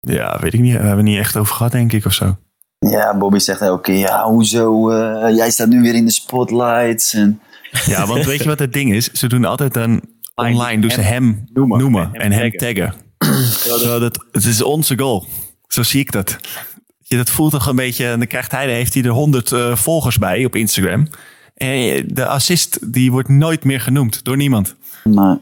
Ja, weet ik niet. We hebben het niet echt over gehad, denk ik, of zo. Ja, Bobby zegt elke keer, ja, hoezo? eh, jij staat nu weer in de spotlights. En Ja, want weet je wat het ding is? Ze doen altijd dan online, doen ze hem noemen. noemen, En en hem taggen. Dat, het is onze goal. Zo zie ik dat. Je, dat voelt toch een beetje, en dan krijgt hij, heeft hij er 100 eh, volgers bij op Instagram. En de assist, die wordt nooit meer genoemd door niemand. maar,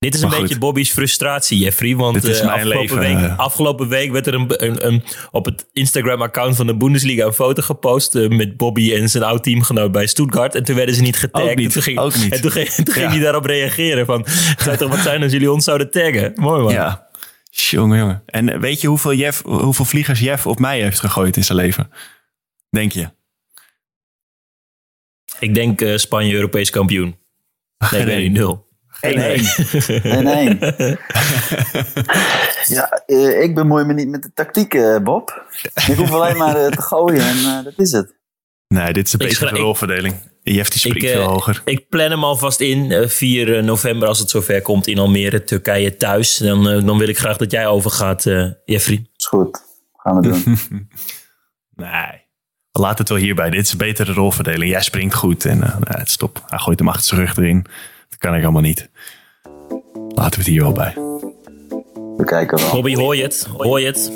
Dit is een goed. beetje Bobby's frustratie, Jeffrey. Want eh, afgelopen, leven, week, eh. afgelopen week werd er een, een, een- op het Instagram-account van de Bundesliga een foto gepost eh, met Bobby en zijn oud-teamgenoot bij Stuttgart. En toen werden ze niet getagd. Ook niet, En toen ging. En toen ging, toen ging Ja. hij daarop reageren van, het zou toch wat zijn als jullie ons zouden taggen? Mooi man. Ja. Jongen, jongen. En weet je hoeveel, Jeff, hoeveel vliegers Jeff op mij heeft gegooid in zijn leven? Denk je? Ik denk eh, Spanje Europees kampioen. Nee, niet, nul. Geen Nee. één. nee, nee. ja, eh, ik bemoei me niet met de tactiek, eh, Bob. Ik hoef alleen maar eh, te gooien en eh, dat is het. Nee, dit is een betere rolverdeling. Jeff die eh, veel hoger. Ik plan hem alvast in. eh, 4 november, als het zover komt in Almere, Turkije thuis. Dan, dan wil ik graag dat jij overgaat, eh Jeffrey. Is goed. Gaan we doen. Nee. Laat het wel hierbij. Dit is een betere rolverdeling. Jij springt goed en uh, nee, stop. Hij gooit hem achter zijn rug erin. Kan ik allemaal niet. Laten we het hier wel bij. We kijken wel. Bobby, hoor je het? Hoor je het?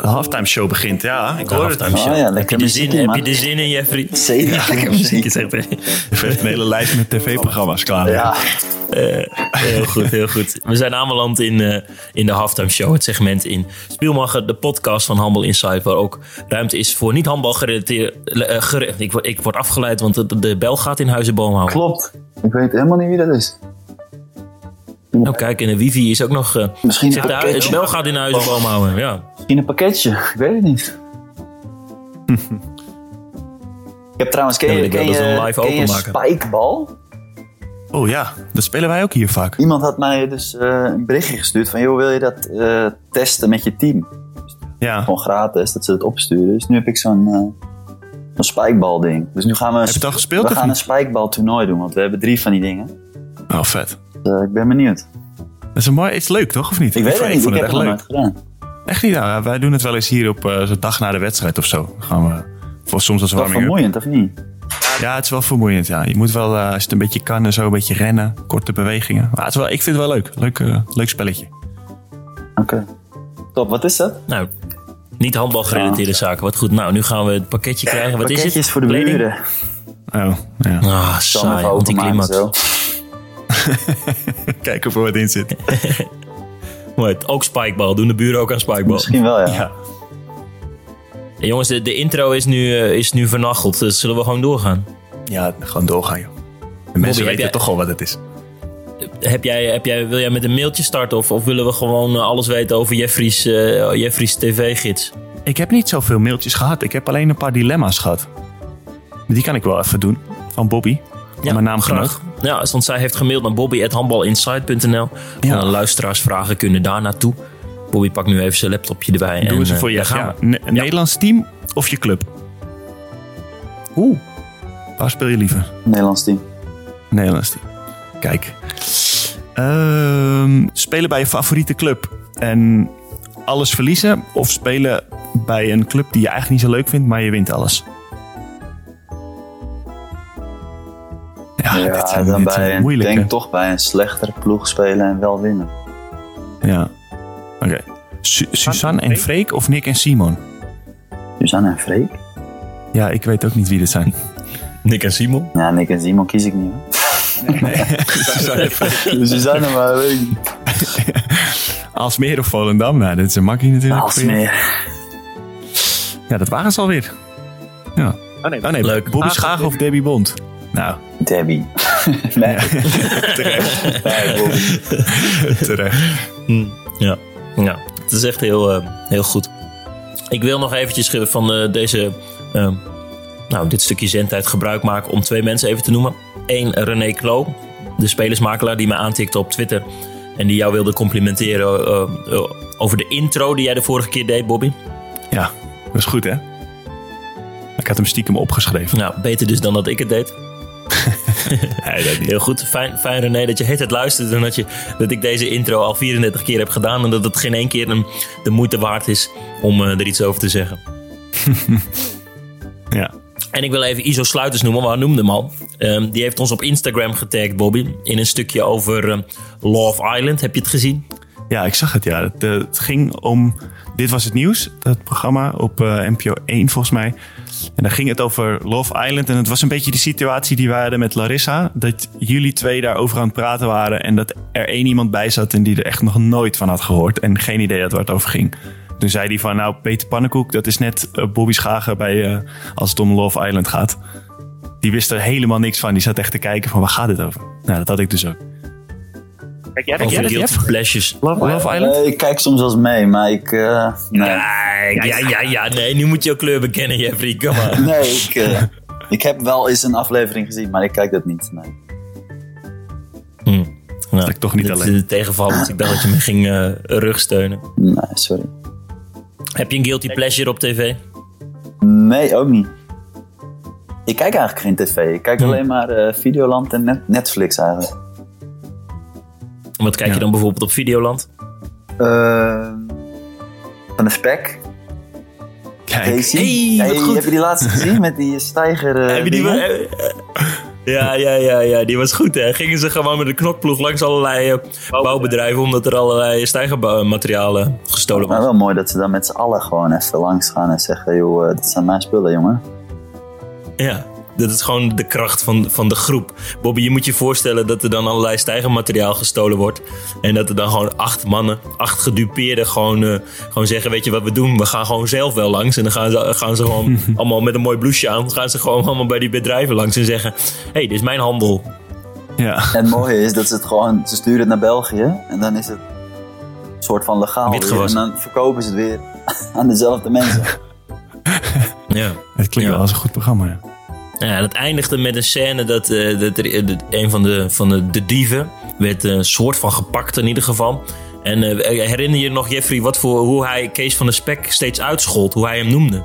De halftime show begint, ja. Ik hoor het. halftime show. Oh ja, heb, je de zin, heb je de zin in, Jeffrey? Zeker. Lekker muziek, zegt hij. Er heeft een hele lijst met tv-programma's klaar. Ja, Heel goed, heel goed. We zijn aanbeland in, eh, in de halftime show. Het segment in Spielmacher, de podcast van Handbal Insight. Waar ook ruimte is voor niet handbal gerelateerd. eh, gere- ik, word- ik word afgeleid, want de, de bel gaat in huizen boomhouden. klopt. Ik weet helemaal niet wie dat is. Nou kijk, en de wifi is ook nog... eh Misschien een pakketje. bel gaat in huizen boomhouden, ja. Misschien een pakketje. Ik weet het niet. ik heb trouwens, ken Ja, je, ken je, hem live ken je openmaken. spikebal? Oh ja, dat spelen wij ook hier vaak. Iemand had mij dus eh, een berichtje gestuurd van... joh, wil je dat eh, testen met je team? Ja, Gewoon gratis, dat ze het opsturen. Dus nu heb ik zo'n eh, Een spikeball ding. Dus nu gaan we, een Heb je het al sp- gespeeld we gaan een niet? spikeball toernooi doen, want we hebben drie van die dingen. Oh, vet. Eh, ik ben benieuwd. Dat is een mooi, is leuk toch, of niet? Ik weet het niet, ik heb het echt nooit leuk. gedaan. Echt niet, ja, wij doen het wel eens hier op eh, zo'n dag na de wedstrijd of zo. Gaan we voor soms als Is dat warming up. vermoeiend of niet? Ja, het is wel vermoeiend. Ja. Je moet wel, eh, als het een beetje kan en zo, een beetje rennen. Korte bewegingen. Maar het is wel, ik vind het wel leuk. Leuk, eh, leuk spelletje. Oké. Top, wat is dat? Nou, niet handbalgerelateerde zaken. Wat goed. Nou, nu gaan we het pakketje krijgen. Wat is Pakketjes het? voor de Kleding? buren. Oh, ja. Ah, hem saai. Anticlimax. Kijken of er wat in zit. Mooi. Ook spikeball. Doen de buren ook aan spikeball. Misschien wel, ja. Ja. Hey, jongens, de, de intro is nu, eh, is nu vernacheld. Dus zullen we gewoon doorgaan? ja, gewoon doorgaan, joh. De mensen weten jij- toch al wat het is. Heb jij, heb jij, wil jij met een mailtje starten? Of, of willen we gewoon eh, alles weten over Jeffrey's, eh, Jeffrey's tv-gids? Ik heb niet zoveel mailtjes gehad. Ik heb alleen een paar dilemma's gehad. Die kan ik wel even doen. Van Bobby. Van mijn naamgenoot. graag. Ja, want zij heeft gemaild naar bobby.handbalinsight.nl. Ja. Ja. luisteraarsvragen kunnen daar naartoe. Bobby pakt nu even zijn laptopje erbij. Doe en, eh, voor je. gaan Ja. Nederlands team of je club? Oeh. Waar speel je liever? Nederlands team. Nederlands team. Kijk. Ehm, spelen bij je favoriete club en alles verliezen. Of spelen bij een club die je eigenlijk niet zo leuk vindt, maar je wint alles. Ja, Ja, dit zijn, dan dit bij zijn een, moeilijke. denk toch bij een slechtere ploeg spelen en wel winnen. Ja. Oké. Su- Suzanne en Freek of Nick en Simon? Suzanne en Freek? Ja, ik weet ook niet wie dit zijn. Nick en Simon. Ja, Nick en Simon kies ik niet. hoor. Suzanne en Freek. Dus Suzanne, maar weet ik niet. Alsmeer of Volendam? Nou, dit is een makkie natuurlijk. Alsmeer. Ja, dat waren ze alweer. Ja. Oh nee, Oh nee, Leuk. Bobby Schagen of Debbie Bond? Nou, Debbie. nee, terecht. nee, Bobby. terecht. Hm, Ja. ja, het is echt heel, eh, heel goed. Ik wil nog eventjes eh, van eh, deze, eh, nou, dit stukje zendtijd gebruik maken om twee mensen even te noemen. Eén, René Klo, de spelersmakelaar die mij aantikte op Twitter. En die jou wilde complimenteren over de intro die jij de vorige keer deed, Bobby. Ja, dat is goed hè? Ik had hem stiekem opgeschreven. Nou, beter dus dan dat ik het deed. Nee, dat niet. Heel goed. Fijn, fijn René dat je het het luistert en dat, je, dat ik deze intro al 34 keer heb gedaan. En dat het geen één keer een, de moeite waard is om eh, er iets over te zeggen. Ja. En ik wil even Iso Sluiters noemen, maar we noemden hem al. Ehm, die heeft ons op Instagram getagd, Bobby. In een stukje over ehm, Love Island. Heb je het gezien? Ja, ik zag het ja. Het, eh, het ging om... Dit was het nieuws, dat programma op eh, NPO 1 volgens mij. En dan ging het over Love Island. En het was een beetje de situatie die we hadden met Larissa. Dat jullie twee daarover aan het praten waren. En dat er één iemand bij zat en die er echt nog nooit van had gehoord. En geen idee had waar het over ging. Toen zei hij van, nou Peter Pannenkoek, dat is net eh, Bobby Schagen bij, eh, als het om Love Island gaat. Die wist er helemaal niks van. Die zat echt te kijken van, waar gaat dit over? Nou, dat had ik dus ook. Kijk jij dat? Over Guilty Jeff? Pleasures. Love Island? Eh, ik kijk soms wel eens mee, maar ik... eh, nee. Ja, ja, ja. Nee, nu moet je jouw kleur bekennen, Jeffrey. Kom maar. Nee, ik, eh, ik heb wel eens een aflevering gezien, maar ik kijk dat niet. Nee. Hm. Nou, Dat ik toch niet dit alleen. tegenvallend. Ik dacht dat je me ging eh, rugsteunen. nee, sorry. Heb je een Guilty Pleasure op tv? Nee, ook niet. Ik kijk eigenlijk geen tv. Ik kijk Hm. alleen maar eh, Videoland en Net- Netflix eigenlijk. Wat kijk je dan bijvoorbeeld op Videoland? Eh, van de spek. Kijk, Daisy. Hey, heb je die laatste gezien met die stijger? eh, Heb je die ja, ja, ja, ja, die was goed hè. Gingen ze gewoon met een knokploeg langs allerlei eh, bouwbedrijven omdat er allerlei stijgermaterialen gestolen Maar waren. wel mooi dat ze dan met z'n allen gewoon even langs gaan en zeggen: joh, dit zijn mijn spullen, jongen. Ja, dat is gewoon de kracht van, van de groep. Bobby, je moet je voorstellen dat er dan allerlei stijgermateriaal gestolen wordt. En dat er dan gewoon acht mannen, acht gedupeerden gewoon, eh, gewoon zeggen, weet je wat we doen? We gaan gewoon zelf wel langs. En dan gaan ze, gaan ze gewoon allemaal met een mooi blouseje aan. gaan ze gewoon allemaal bij die bedrijven langs en zeggen... Hé, hey, dit is mijn handel. ja. En het mooie is dat ze het gewoon, ze sturen het naar België en dan is het een soort van legaal. Weer. En dan verkopen ze het weer aan dezelfde mensen. Ja. Het klinkt Ja. wel als een goed programma, ja. Ja, en het eindigde met een scène dat, eh, dat er, dat een van, de, van de, de dieven werd een soort van gepakt in ieder geval. En eh, herinner je nog, Jeffrey, wat voor, hoe hij Kees van de Spek steeds uitschold, hoe hij hem noemde?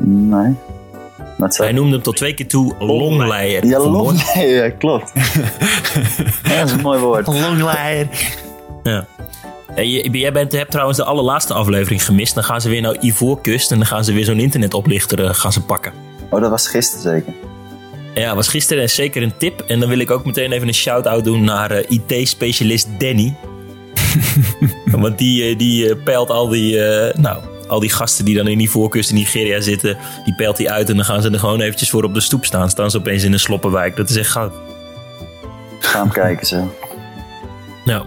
Nee. Wat Hij zei noemde hem tot twee keer toe longleier. Ja, Van Boord. long. Nee, ja, klopt. ja, dat is een mooi woord. Longleier. Ja. Jij bent, hebt trouwens de allerlaatste aflevering gemist. Dan gaan ze weer naar Ivoorkust en dan gaan ze weer zo'n internetoplichter eh, gaan ze pakken. Oh, dat was gisteren zeker. Ja, was gisteren en zeker een tip. En dan wil ik ook meteen even een shout-out doen naar eh, IT-specialist Danny. Want die, eh, die peilt al die, nou, al die gasten die dan in die voorkust in Nigeria zitten. Die peilt hij uit en dan gaan ze er gewoon eventjes voor op de stoep staan. Staan ze opeens in een sloppenwijk. Dat is echt goud. Ga hem kijken zo. Nou,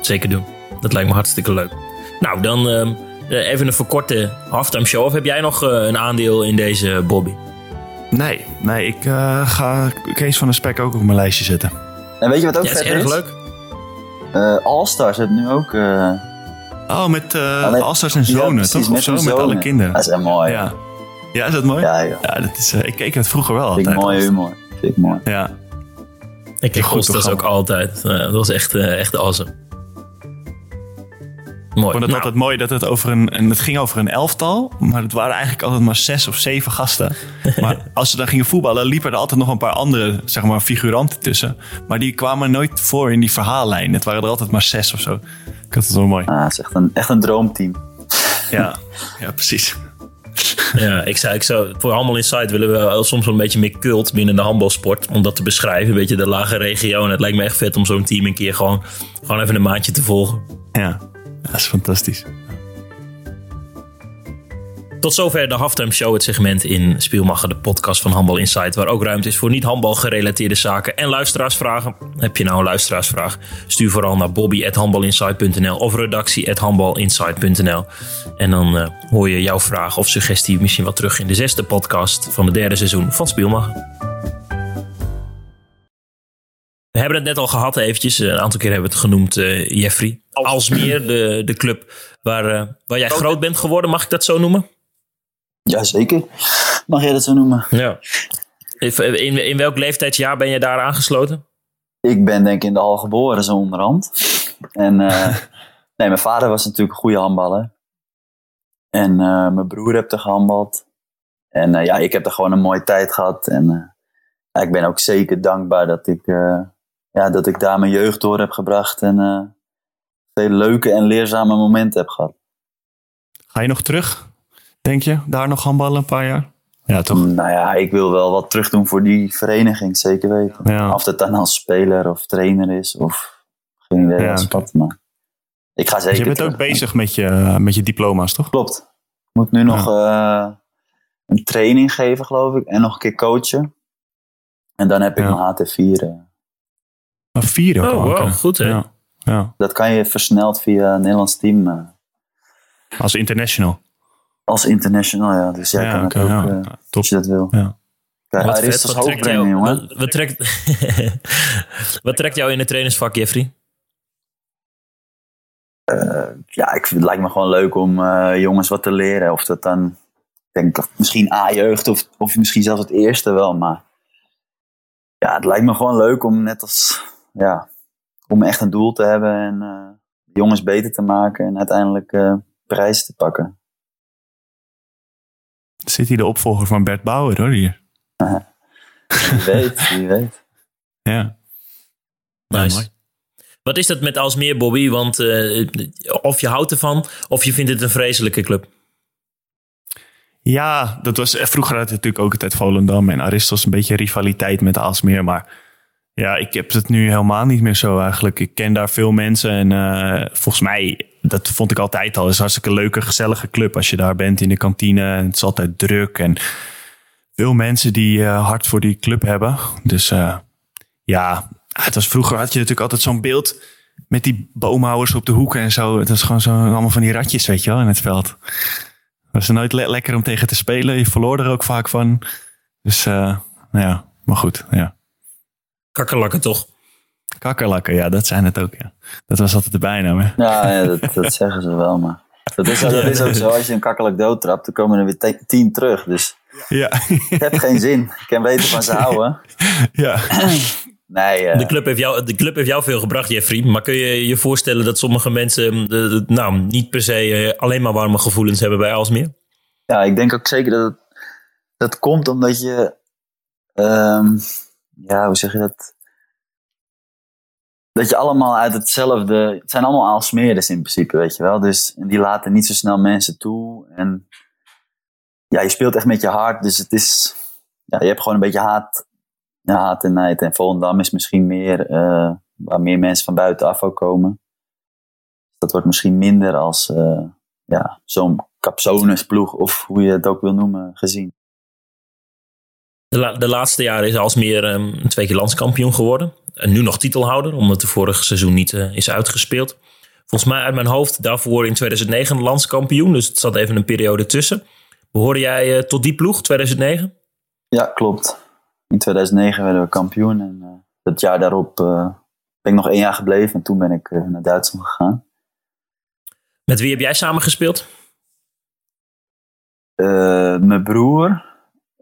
zeker doen. Dat lijkt me hartstikke leuk. Nou, dan ehm, eh, even een verkorte halftime show. Of heb jij nog eh, een aandeel in deze Bobby? Nee, nee, ik eh, ga Kees van de Spek ook op mijn lijstje zetten. En weet je wat ook Ja, is vet erg is? leuk. Eh, All-Stars heeft nu ook... eh Oh, met uh, Asters en zonen, toch? Of met zo, hun met alle kinderen. Dat is echt mooi. Ja. ja, is dat mooi? Ja, joh. Ja, dat is, eh, ik keek het vroeger wel Vind altijd. ik mooie humor. Vind ik mooi. Ja, Ik Goed Kostas ook altijd. Eh, dat was echt, eh, echt awesome. Mooi. ik vond het Nou, altijd mooi dat het over een, en het ging over een elftal, maar het waren eigenlijk altijd maar zes of zeven gasten. Maar als ze dan gingen voetballen, liepen er altijd nog een paar andere, zeg maar, figuranten tussen. Maar die kwamen nooit voor in die verhaallijn. Het waren er altijd maar zes of zo. Ik had het wel mooi. Ah, het is echt een, echt een droomteam. Ja, ja precies. Ja, ik zou, ik zou, voor Handbal Insight willen we soms wel een beetje meer cult binnen de handbalsport. Om dat te beschrijven. Een beetje de lage regio. En het lijkt me echt vet om zo'n team een keer gewoon, gewoon even een maandje te volgen. Ja, dat is fantastisch. Tot zover de halftime show, het segment in Spielmacher, de podcast van Handbal Insight. Waar ook ruimte is voor niet-handbal gerelateerde zaken en luisteraarsvragen. Heb je nou een luisteraarsvraag? Stuur vooral naar bobby.handbalinsight.nl of redactie.handbalinsight.nl. En dan eh, hoor je jouw vraag of suggestie misschien wel terug in de zesde podcast van het derde seizoen van Spielmacher. We hebben het net al gehad eventjes. Een aantal keer hebben we het genoemd, eh, Jeffrey. Alsmeer, de, de club waar, eh, waar jij groot bent geworden. Mag ik dat zo noemen? Jazeker. Mag jij dat zo noemen? Ja. In, in welk leeftijdsjaar ben je daar aangesloten? Ik ben denk ik in de al geboren, zo onderhand. En eh, nee, mijn vader was natuurlijk een goede handballer. En eh, mijn broer heeft er gehandbald. En eh, ja, ik heb er gewoon een mooie tijd gehad. En eh, ja, ik ben ook zeker dankbaar dat ik, eh, ja, dat ik daar mijn jeugd door heb gebracht. En eh, veel leuke en leerzame momenten heb gehad. Ga je nog terug, denk je? Daar nog handballen een paar jaar? Ja, toch? Nou ja, ik wil wel wat terug doen voor die vereniging, zeker weten. Ja. Of het dan als speler of trainer is of geen idee Ja, als oké. wat. Maar ik ga zeker Dus je bent terug. ook bezig met je, met je diploma's, toch? Klopt. Ik moet nu nog eh, een training geven, geloof ik. En nog een keer coachen. En dan heb ik mijn HT4. Eh. Maar vier ook Oh, wow, goed, hè? Ja, ja. Dat kan je versneld via het Nederlands team eh, Als international. als international. Ja. Dus jij Ja, kan het ook ja. eh, als je dat wil. Ja. Kijk, Wat vet, wat trekt, brengen, jou, jongen. wat, wat, trekt, wat trekt jou in het trainersvak, Jeffrey? ja, ik, vind- het lijkt me gewoon leuk om eh, jongens wat te leren. Of dat dan, ik denk of misschien A-jeugd of, of misschien zelfs het eerste wel. Maar ja, het lijkt me gewoon leuk om net als, ja, om echt een doel te hebben en eh, jongens beter te maken en uiteindelijk eh prijzen te pakken. Zit hier de opvolger van Bert Bauer, hoor, hier. Wie weet, wie weet. Ja. Nice. mooi. Wat is dat met Alsmeer, Bobby? Want eh, of je houdt ervan, of je vindt het een vreselijke club. Ja, dat was eh, vroeger had het natuurlijk ook altijd Volendam en Aristos een beetje rivaliteit met Aalsmeer. Maar ja, ik heb het nu helemaal niet meer zo eigenlijk. Ik ken daar veel mensen en eh, volgens mij, dat vond ik altijd al, is hartstikke leuke, gezellige club. Als je daar bent in de kantine, het is altijd druk en veel mensen die eh, hard voor die club hebben. Dus eh, ja, het was vroeger had je natuurlijk altijd zo'n beeld met die boomhouwers op de hoeken en zo. Het was gewoon zo allemaal van die ratjes, weet je wel, in het veld. Was er nooit le- lekker om tegen te spelen. Je verloor er ook vaak van. Dus nou ja, maar goed. Ja. Kakkerlakken toch? Kakkerlakken, ja, dat zijn het ook. Ja. Dat was altijd de bijnaam. Hè? Ja, ja dat, dat zeggen ze wel, maar dat is, dat is ook zo. Als je een kakkelijk doodtrapt, dan komen er weer tien terug. Dus Ja, het heeft geen zin. Ik kan beter van ze houden. ja. Nee, eh, De club, heeft jou, de club heeft jou veel gebracht, Jeffrey. Maar kun je je voorstellen dat sommige mensen mm, de, de- nou, niet per se eh, alleen maar warme gevoelens hebben bij Alsmeer? ja, ik denk ook zeker dat het dat komt omdat je, ehm, ja, hoe zeg je dat? Dat je allemaal uit hetzelfde, het zijn allemaal Aalsmeerders in principe, weet je wel. Dus die laten niet zo snel mensen toe. En ja, je speelt echt met je hart, dus het is, ja, je hebt gewoon een beetje haat, ja, haat en nijd. En Volendam is misschien meer, eh, waar meer mensen van buitenaf ook komen. Dat wordt misschien minder als, eh, ja, zo'n capsonesploeg, of hoe je het ook wil noemen, gezien. De, la- de laatste jaren is Alsmeer ehm, twee keer landskampioen geworden. En nu nog titelhouder, omdat de vorige seizoen niet eh, is uitgespeeld. Volgens mij uit mijn hoofd daarvoor in 2009 landskampioen. Dus het zat even een periode tussen. Behoorde jij eh, tot die ploeg, 2009? Ja, klopt. In 2009 werden we kampioen en eh, het jaar daarop ben ik nog één jaar gebleven en toen ben ik naar Duitsland gegaan. Met wie heb jij samen gespeeld? Mijn broer,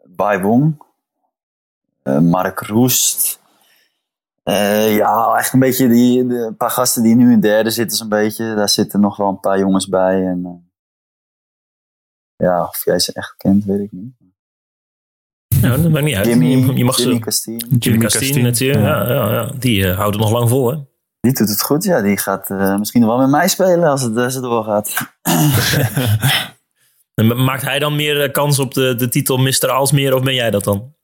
Bai Wong, Mark Roest. Eh, ja, echt een beetje die, de een paar gasten die nu in derde zitten, zo'n beetje. Daar zitten nog wel een paar jongens bij. En, eh, ja, of jij ze echt kent, weet ik niet. Nou, dat maakt niet uit. Jimmy, je, je mag Jimmy ze. Castine. Jimmy Jimmy Castine natuurlijk. Ja. ja. Ja, ja, Die eh, houdt het nog lang vol, hè? Die doet het goed, ja. Die gaat eh, misschien wel met mij spelen als het, als het doorgaat. Maakt hij dan meer eh, kans op de, de titel Mr. Alsmeer of ben jij dat dan?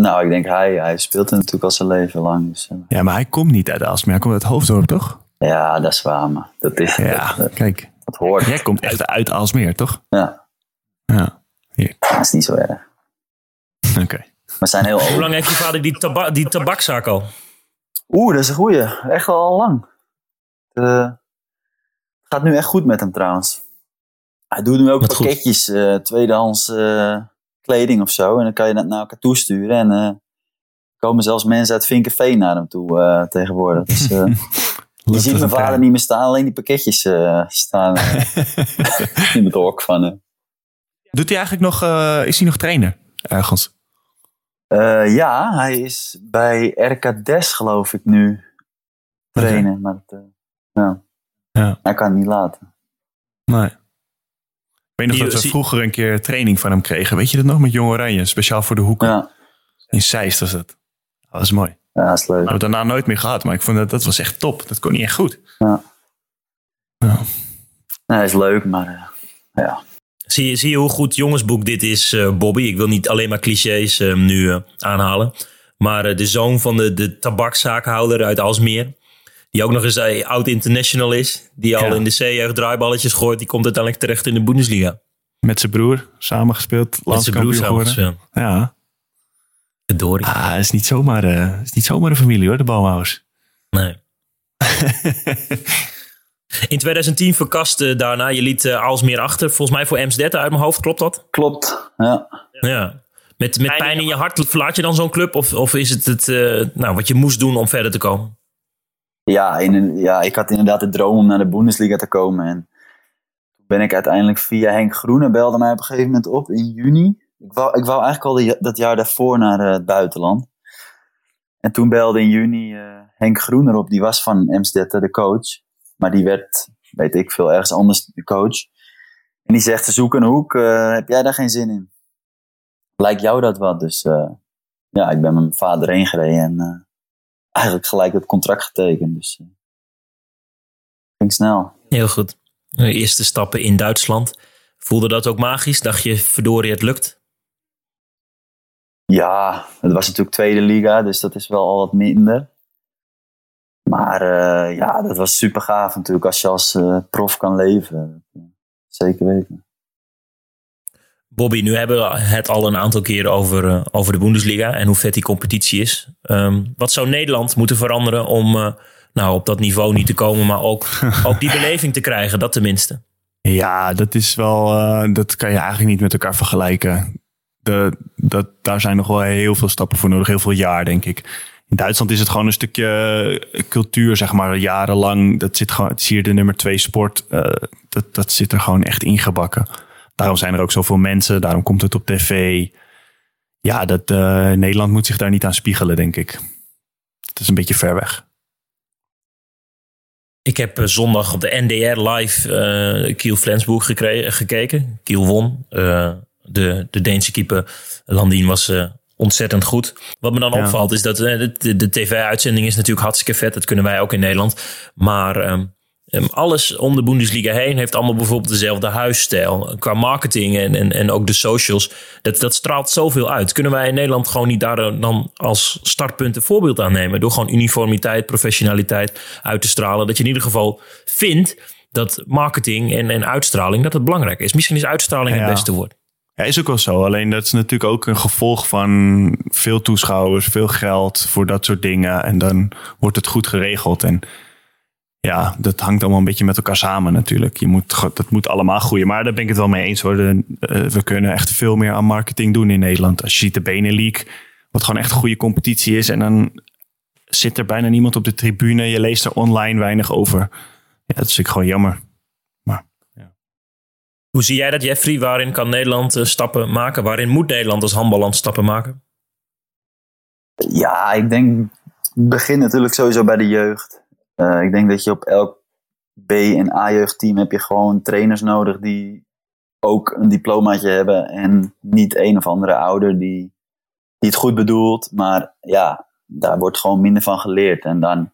Nou, ik denk hij, hij speelt er natuurlijk al zijn leven lang. Dus, eh, Ja, maar hij komt niet uit Aalsmeer. Hij komt uit Hoofddorp, toch? ja, dat is waar, maar dat, is, Ja, dat, kijk. dat hoort. Jij komt echt uit Aalsmeer, toch? Ja, Ja. dat is niet zo erg. Oké. We zijn heel Hoe lang heeft je vader die, taba die tabakzaak al? Oeh, dat is een goeie. Echt al lang. Eh, Het gaat nu echt goed met hem trouwens. Hij doet nu ook Wat pakketjes, eh, tweedehands eh, kleding of zo. En dan kan je dat naar elkaar toesturen. En eh komen zelfs mensen uit Vinkenveen naar hem toe eh, tegenwoordig. Dus eh, je ziet mijn vader niet meer staan, alleen die pakketjes staan in het hok van hem. Doet hij eigenlijk nog, is hij nog trainer ergens? Ja, hij is bij RK Des geloof ik nu trainen. Maar het, ja. Ja. hij kan het niet laten. Nee. Ik weet nog Die- dat we vroeger een keer training van hem kregen. Weet je dat nog? Met Jong Oranje. Speciaal voor de hoeken. Ja, In Zeist was dat. Dat was mooi. ja dat is leuk. We hebben het daarna nooit meer gehad. Maar ik vond dat, dat was echt top. Dat kon niet echt goed. Ja. Ja. Nee, hij is leuk, maar eh, ja. Zie je, zie je hoe goed jongensboek dit is, eh, Bobby? Ik wil niet alleen maar clichés eh, nu aanhalen. Maar eh, de zoon van de, de tabakzaakhouder uit Alsmeer. Die ook nog eens eh, oud international is. Die al Ja. in de C-jeugd draaiballetjes gooit. Die komt uiteindelijk terecht in de Bundesliga. Met zijn broer samengespeeld. Met zijn broer landskampioen samen geworden. gespeeld. Ja. Verdorie. Ah, is niet zomaar, eh, is niet zomaar een familie hoor, de Bouwhaus. Nee. In 2010 verkaste daarna. Je liet eh, Alsmeer achter. Volgens mij voor Amsterdam uit mijn hoofd. Klopt dat? Klopt, ja. Ja. Met, met pijn in je hart verlaat je dan zo'n club? Of, of is het, het eh, nou, wat je moest doen om verder te komen? Ja, in, ja, ik had inderdaad de droom om naar de Bundesliga te komen. En toen ben ik uiteindelijk via Henk Groene belde mij op een gegeven moment op in juni. Ik wou, ik wou eigenlijk al dat jaar daarvoor naar eh, het buitenland. En toen belde in juni eh, Henk Groener op, die was van Amsterdam de coach. Maar die werd, weet ik veel, ergens anders de coach. En die zegt, zoek een hoek, eh, heb jij daar geen zin in? Lijkt jou dat wat? Dus ja, ik ben met mijn vader heen gereden en eigenlijk gelijk het contract getekend. Dus eh, ging snel. Heel goed. De eerste stappen in Duitsland. Voelde dat ook magisch? Dacht je, verdorie, het lukt? Ja, het was natuurlijk tweede liga, dus dat is wel al wat minder. Maar eh, ja, dat was super gaaf natuurlijk als je als eh, prof kan leven. Zeker weten. Bobby, nu hebben we het al een aantal keren over, eh, over de Bundesliga en hoe vet die competitie is. Ehm, wat zou Nederland moeten veranderen om eh, nou, op dat niveau niet te komen, maar ook, ook die beleving te krijgen, dat tenminste? Ja, dat is wel, eh, dat kan je eigenlijk niet met elkaar vergelijken. De, dat, daar zijn nog wel heel veel stappen voor nodig, heel veel jaar, denk ik. In Duitsland is het gewoon een stukje cultuur, zeg maar, jarenlang. Dat zit gewoon, het is hier de nummer twee sport. dat, dat zit er gewoon echt ingebakken. Daarom zijn er ook zoveel mensen, daarom komt het op tv. Ja, dat, eh, Nederland moet zich daar niet aan spiegelen, denk ik. Het is een beetje ver weg. Ik heb eh, zondag op de NDR live eh Kiel Flensburg gekeken. Kiel won. De, de Deense keeper Landin was ontzettend goed. Wat me dan opvalt is dat de, de, tv-uitzending is natuurlijk hartstikke vet. Dat kunnen wij ook in Nederland. Maar ehm, ehm, alles om de Bundesliga heen heeft allemaal bijvoorbeeld dezelfde huisstijl. Qua marketing en, en, en ook de socials. Dat, dat straalt zoveel uit. Kunnen wij in Nederland gewoon niet daar dan als startpunt een voorbeeld aan nemen? Door gewoon uniformiteit, professionaliteit uit te stralen. Dat je in ieder geval vindt dat marketing en, en uitstraling dat het belangrijk is. Misschien is uitstraling het beste woord. Ja, is ook wel zo. Alleen dat is natuurlijk ook een gevolg van veel toeschouwers, veel geld voor dat soort dingen. En dan wordt het goed geregeld. En ja, dat hangt allemaal een beetje met elkaar samen natuurlijk. Je moet, dat moet allemaal groeien. Maar daar ben ik het wel mee eens hoor. Eh, we kunnen echt veel meer aan marketing doen in Nederland. Als je ziet de Benelink, wat gewoon echt een goede competitie is. En dan zit er bijna niemand op de tribune. Je leest er online weinig over. Ja, dat is ik gewoon jammer. Hoe zie jij dat, Jeffrey? Waarin kan Nederland uh, stappen maken? Waarin moet Nederland als handballand stappen maken? Ja, ik denk, begin natuurlijk sowieso bij de jeugd. Uh, ik denk dat je op elk B- en A-jeugdteam heb je gewoon trainers nodig die ook een diplomaatje hebben en niet een of andere ouder die, die het goed bedoelt. Maar ja, daar wordt gewoon minder van geleerd. En dan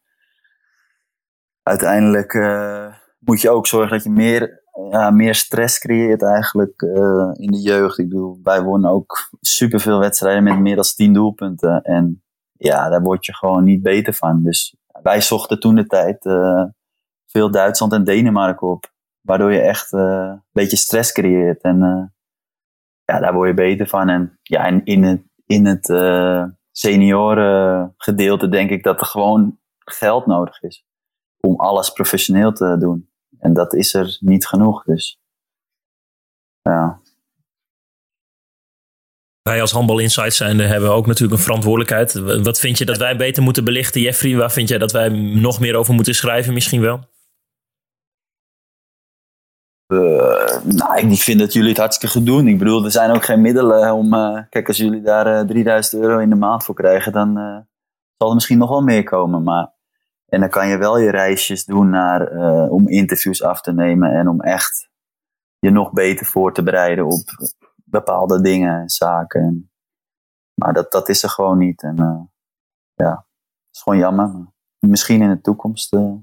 uiteindelijk uh, moet je ook zorgen dat je meer meer stress creëert eigenlijk uh, in de jeugd. Ik bedoel, wij wonnen ook superveel wedstrijden met meer dan 10 doelpunten. En ja, daar word je gewoon niet beter van. Dus wij zochten toen de tijd uh, veel Duitsland en Denemarken op. Waardoor je echt uh, een beetje stress creëert. En ja, daar word je beter van. En ja, in, in het, in het senioren gedeelte denk ik dat er gewoon geld nodig is. Om alles professioneel te doen. En dat is er niet genoeg. Dus ja. Wij als Handbal Insights zijn, hebben ook natuurlijk een verantwoordelijkheid. Wat vind je dat wij beter moeten belichten, Jeffrey? Waar vind jij dat wij nog meer over moeten schrijven misschien wel? Uh, nou, ik vind dat jullie het hartstikke goed doen. Ik bedoel, er zijn ook geen middelen om... Uh, kijk, als jullie daar uh, eh, 3000 euro in de maand voor krijgen, dan zal er misschien nog wel meer komen. Maar en dan kan je wel je reisjes doen naar, om interviews af te nemen en om echt je nog beter voor te bereiden op bepaalde dingen en zaken. maar dat, dat is er gewoon niet. En uh, ja, dat is gewoon jammer. Misschien in de toekomst. Uh...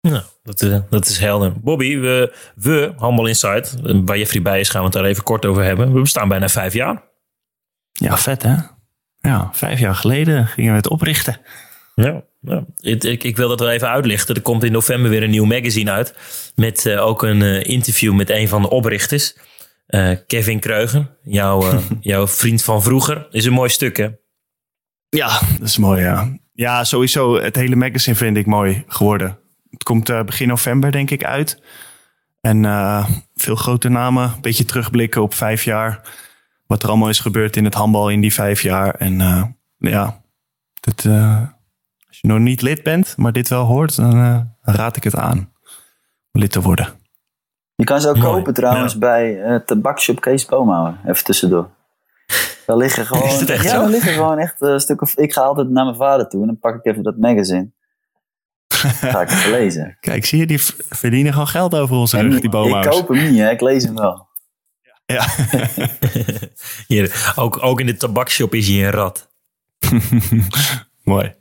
Nou, dat, dat is helder. Bobby, we, we Handball Insight, waar Jeffrey bij is, gaan we het daar even kort over hebben. We bestaan bijna vijf jaar. Ja, vet hè? Ja, vijf jaar geleden gingen we het oprichten. Ja, ja. Ik, ik, wil dat wel even uitlichten. Er komt in november weer een nieuw magazine uit. Met uh, ook een uh, interview met een van de oprichters. Uh, Kevin Kreugen, jouw, jouw vriend van vroeger. Is een mooi stuk, hè? Ja, dat is mooi, ja. Ja, sowieso. Het hele magazine vind ik mooi geworden. Het komt begin november, denk ik, uit. En veel grote namen. Een beetje terugblikken op vijf jaar wat er allemaal is gebeurd in het handbal in die vijf jaar. En ja, dat, je nog niet lid bent, maar dit wel hoort, dan uh, raad ik het aan om lid te worden. Je kan ze ook Mooi. kopen trouwens ja. bij uh, tabakshop Kees Boomhouwer. Even tussendoor. Daar liggen gewoon, is het echt ja, zo? daar liggen gewoon echt een stuk of... Ik ga altijd naar mijn vader toe en dan pak ik even dat magazine. ga ik even lezen. Kijk, zie je, die verdienen gewoon geld over onze rug, die Boomhouwers. Ik koop hem niet, hè. ik lees hem wel. Ja. hier, ook, ook in de tabakshop is hier een rat. mooi.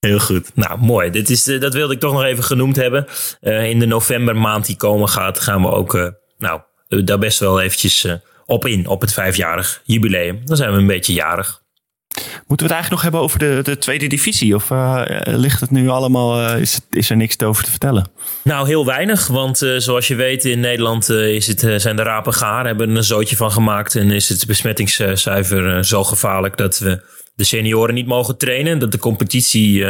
Heel goed. Nou, mooi. Dit is, uh, dat wilde ik toch nog even genoemd hebben. Uh, in de novembermaand die komen gaat, gaan we ook uh, nou, daar best wel eventjes op in. Op het vijfjarig jubileum. Dan zijn we een beetje jarig. Moeten we het eigenlijk nog hebben over de, de tweede divisie? Of uh, ligt het nu allemaal, uh, is, is er niks over te vertellen? Nou, heel weinig. Want uh, zoals je weet, in Nederland is het, zijn de rapen gaar. Hebben er een zootje van gemaakt. En is het besmettingscijfer zo gevaarlijk dat we de senioren niet mogen trainen. Dat de competitie,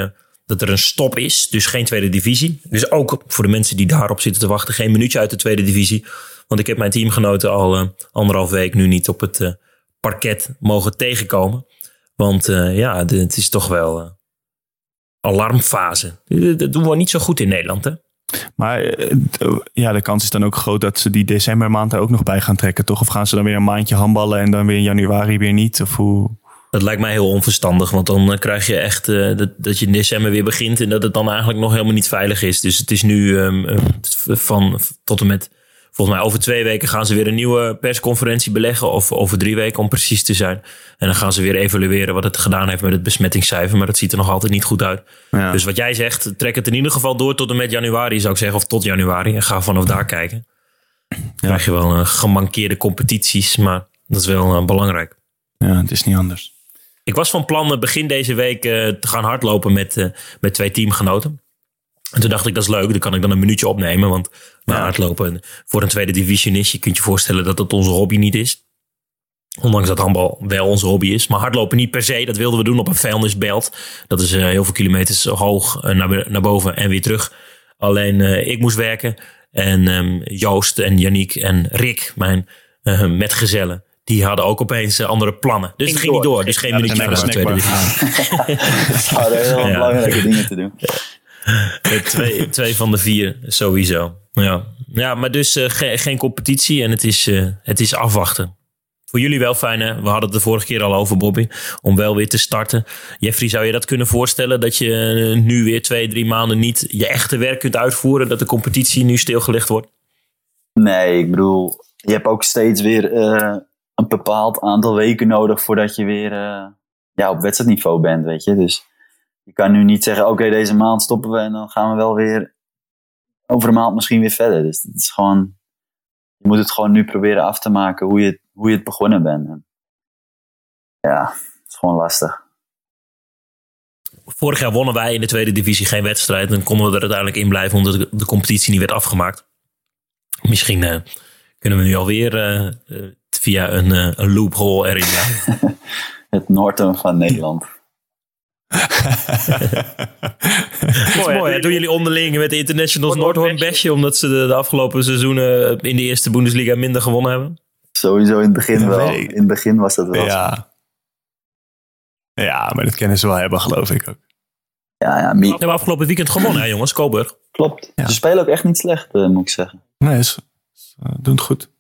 dat er een stop is. Dus geen tweede divisie. Dus ook voor de mensen die daarop zitten te wachten, geen minuutje uit de tweede divisie. Want ik heb mijn teamgenoten al anderhalf week nu niet op het parket mogen tegenkomen. Want ja, het is toch wel alarmfase. Dat doen we niet zo goed in Nederland, hè? Maar ja, de kans is dan ook groot dat ze die decembermaand er ook nog bij gaan trekken, toch? Of gaan ze dan weer een maandje handballen en dan weer in januari weer niet? Of hoe? Dat lijkt mij heel onverstandig, want dan krijg je echt dat, dat je in december weer begint en dat het dan eigenlijk nog helemaal niet veilig is. Dus het is nu um, van tot en met Volgens mij over twee weken gaan ze weer een nieuwe persconferentie beleggen. Of over drie weken om precies te zijn. En dan gaan ze weer evalueren wat het gedaan heeft met het besmettingscijfer. Maar dat ziet er nog altijd niet goed uit. Ja. Dus wat jij zegt, trek het in ieder geval door tot en met januari zou ik zeggen. Of tot januari. En ga vanaf daar kijken. Dan krijg je wel eh, gemankeerde competities. Maar dat is wel eh, belangrijk. ja, het is niet anders. Ik was van plan eh, begin deze week eh, te gaan hardlopen met, eh, met twee teamgenoten. En toen dacht ik, dat is leuk. Dan kan ik dan een minuutje opnemen. Want hardlopen voor een tweede divisionist... je kunt je voorstellen dat dat onze hobby niet is. Ondanks dat handbal wel onze hobby is. Maar hardlopen niet per se. Dat wilden we doen op een vuilnisbelt. Dat is heel veel kilometers hoog naar, naar boven en weer terug. Alleen ik moest werken. En ehm, Joost en Yannick en Rick, mijn metgezellen... die hadden ook opeens eh, andere plannen. Dus het ging niet door. Dus geen minuutje En van de tweede divisie. Hadden heel Ja. belangrijke dingen te doen. Eh, twee, twee van de vier, sowieso. Ja, ja maar dus eh, ge- geen competitie en het is, het is afwachten. Voor jullie wel fijn, hè? We hadden het de vorige keer al over, Bobby. Om wel weer te starten. Jeffrey, zou je dat kunnen voorstellen? Dat je nu weer twee, drie maanden niet je echte werk kunt uitvoeren? Dat de competitie nu stilgelegd wordt? Nee, ik bedoel, je hebt ook steeds weer een bepaald aantal weken nodig voordat je weer eh, ja, op wedstrijdniveau bent, weet je. Dus je kan nu niet zeggen, oké, deze maand stoppen we en dan gaan we wel weer over een maand misschien weer verder. Dus het is gewoon, je moet het gewoon nu proberen af te maken hoe je, hoe je het begonnen bent. En ja, het is gewoon lastig. Vorig jaar wonnen wij in de tweede divisie geen wedstrijd. En konden we er uiteindelijk in blijven omdat de, competitie niet werd afgemaakt. Misschien eh, kunnen we nu alweer eh, via een, eh, een loophole erin. Het Noorden van Nederland. Dat mooi. hè? Doen jullie onderling met de Internationals Noordhoorn bestje. Omdat ze de, de afgelopen seizoenen in de eerste Bundesliga minder gewonnen hebben? Sowieso in het begin wel. In het begin was dat wel. zo. Ja. ja, maar dat kennen ze wel hebben, geloof ik ook. Ja, ja, hebben afgelopen weekend gewonnen, hè, jongens. Coburg. klopt. Ja. Ze spelen ook echt niet slecht, eh, moet ik zeggen. Nee, ze, ze eh, doen het goed.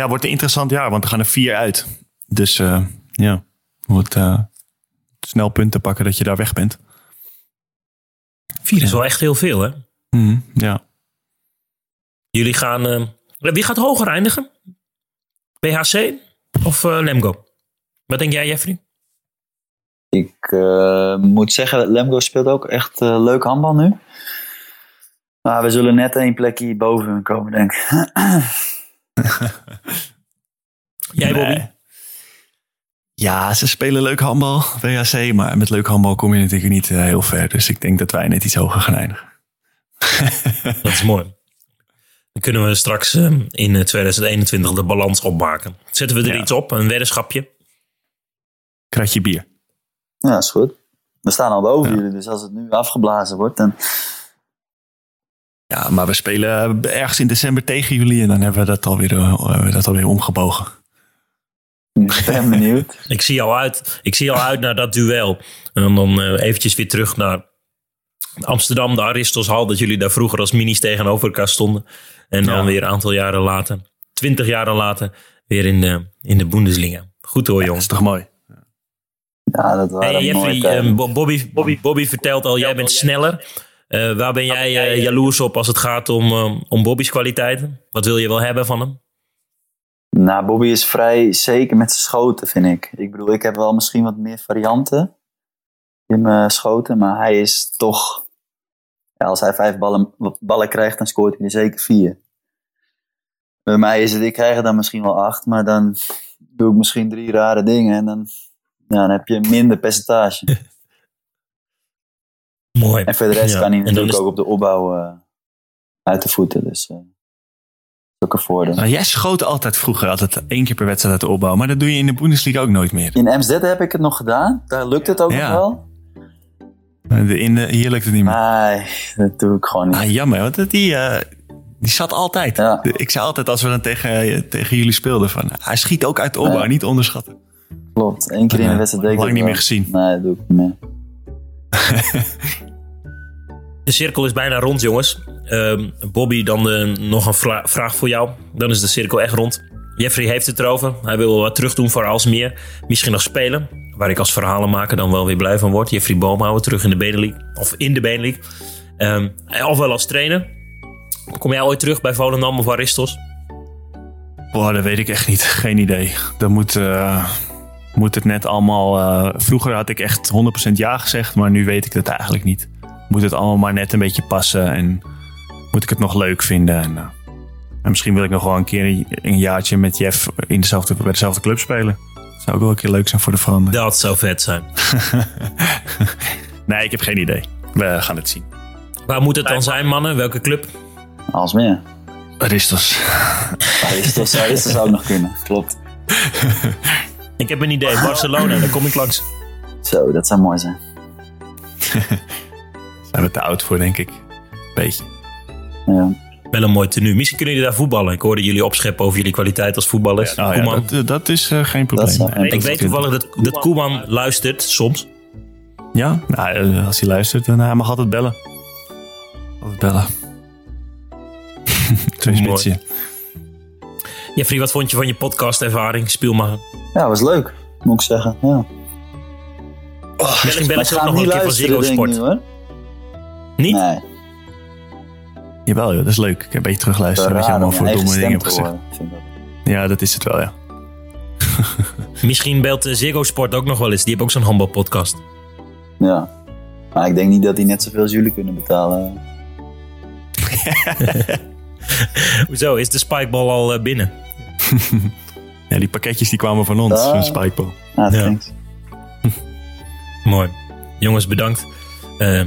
Ja, wordt een interessant jaar, want er gaan er vier uit. Dus eh, ja, wordt eh, snel punten pakken dat je daar weg bent. Vier is wel echt heel veel, hè? Mhm, ja. Jullie gaan... eh, wie gaat hoger eindigen? BHC of Lemgo? Wat denk jij, Jeffrey? Ik eh, moet zeggen, Lemgo speelt ook echt leuk handbal nu. Maar we zullen net één plekje boven komen, denk ik. Jij, Bobby? Nee. Ja, ze spelen leuk handbal, WHC, maar met leuk handbal kom je natuurlijk niet eh, heel ver. Dus ik denk dat wij net iets hoger gaan eindigen. Dat is mooi. Dan kunnen we straks eh, in eh, 2021 de balans opmaken. Zetten we er Ja. iets op, een weddenschapje? Kratje bier. Ja, is goed. We staan al boven Ja. jullie, dus als het nu afgeblazen wordt, dan... Ja, maar we spelen eh, ergens in december tegen jullie en dan hebben we dat alweer, eh, hebben we dat alweer omgebogen. Ik ben benieuwd. Ik zie al uit, ik zie al uit naar dat duel. En dan eh, eventjes weer terug naar Amsterdam, de Aristoshal. Dat jullie daar vroeger als minis tegenover elkaar stonden. En dan Ja. weer een aantal jaren later, twintig jaren later, weer in de, in de Bundesliga. Goed hoor, Dat jongens. is toch mooi? Ja, dat waren Hey, Jeffrey, Bobby, Bobby, Bobby vertelt al, jij bent sneller. Eh, waar ben jij eh, jaloers op als het gaat om, eh, om Bobby's kwaliteiten? Wat wil je wel hebben van hem? Nou, Bobby is vrij zeker met zijn schoten, vind ik. Ik bedoel, ik heb wel misschien wat meer varianten in mijn schoten, maar hij is toch... Ja, als hij vijf ballen, ballen krijgt, dan scoort hij er zeker vier. Bij mij is het, ik krijg er dan misschien wel acht, maar dan doe ik misschien drie rare dingen en dan, ja, dan heb je minder percentage. Mooi. En voor de rest Ja, kan hij natuurlijk is- ook op de opbouw eh, uit de voeten, dus eh, dat is ook een voordeel. Nou, jij schoot altijd vroeger, altijd één keer per wedstrijd uit de opbouw. Maar dat doe je in de Bundesliga ook nooit meer. In Amsterdam heb ik het nog gedaan, daar lukt het ook Ja. nog wel. De- In de, hier lukt het niet meer. Nee, dat doe ik gewoon niet. Ah, jammer, want dat- die, eh, die zat altijd. Ja. Ik zei altijd als we dan tegen, tegen jullie speelden van... Hij schiet ook uit de opbouw, niet onderschatten. Klopt, één keer in de wedstrijd ik lang niet meer gezien. Nee, dat doe ik niet meer. De cirkel is bijna rond, jongens. Ehm, Bobby, dan eh, nog een vra- vraag voor jou. Dan is de cirkel echt rond. Jeffrey heeft het erover. Hij wil wat terug doen voor Alsmeer. Misschien nog spelen. Waar ik als verhalenmaker dan wel weer blij van word. Jeffrey Boomhouwer terug in de Benelink. Of in de Benelink. Ehm, of wel als trainer. Kom jij ooit terug bij Volendam of Aristos? Boah, dat weet ik echt niet. Geen idee. Dan moet, eh, moet het net allemaal... eh, vroeger had ik echt 100% ja gezegd, maar nu weet ik het eigenlijk niet. Moet het allemaal maar net een beetje passen en moet ik het nog leuk vinden. En, eh, en misschien wil ik nog wel een keer een, jaartje met Jeff in dezelfde, bij dezelfde club spelen. Zou ook wel een keer leuk zijn voor de verandering. Dat zou vet zijn. Nee, ik heb geen idee. We gaan het zien. Waar moet het dan zijn, mannen? Welke club? Als meer. Aristos. Aristos Aristos zou ook nog kunnen. Klopt. Ik heb een idee. Barcelona, daar kom ik langs. Zo, dat zou mooi zijn. Zijn we te oud voor, denk ik. Beetje. Ja. Wel een mooi tenue. Misschien kunnen jullie daar voetballen. Ik hoorde jullie opscheppen over jullie kwaliteit als voetballers. Oh, ja, Koeman. dat, dat is eh, geen probleem. zou- Nee. ik weet toevallig dat, dat Koeman luistert soms. Ja, nou, eh, als hij luistert, dan hij mag altijd bellen. Altijd bellen. Twee spitsen. Jeffrey, wat vond je van je podcast-ervaring? Speel maar. ja, was leuk. Moet ik zeggen. Ja. Misschien bellen Maar ze ik ook nog een niet keer van Ziggo Sport. nu, hoor. Niet? Nee. Jawel, joh, dat is leuk. Ik heb een beetje terugluisteren wat je allemaal voor domme dingen hebt gezegd. horen. Ja, dat is het wel, ja. Misschien belt eh, Ziggo Sport ook nog wel eens. Die hebben ook zo'n handbalpodcast. Ja. Maar ik denk niet dat die net zoveel als jullie kunnen betalen. Hoezo? Is de spikeball al eh, binnen? Ja, die pakketjes die kwamen van ons, Ah. zo'n spikeball. Ah, Ja. thanks. Mooi. Jongens, bedankt. Eh,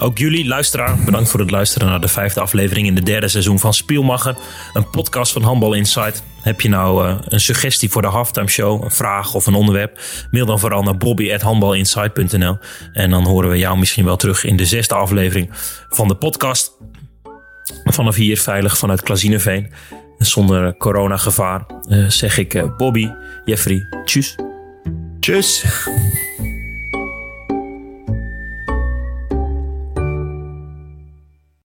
ook jullie, luisteraar, bedankt voor het luisteren naar de vijfde aflevering in het derde seizoen van Spielmacher. Een podcast van Handbal Insight. Heb je nou eh, een suggestie voor de halftime show, een vraag of een onderwerp? Mail dan vooral naar bobby.handbalinsight.nl En dan horen we jou misschien wel terug in de zesde aflevering van de podcast. Vanaf hier veilig vanuit Klazineveen. Zonder coronagevaar eh, zeg ik eh, Bobby, Jeffrey, tjus. Tjus!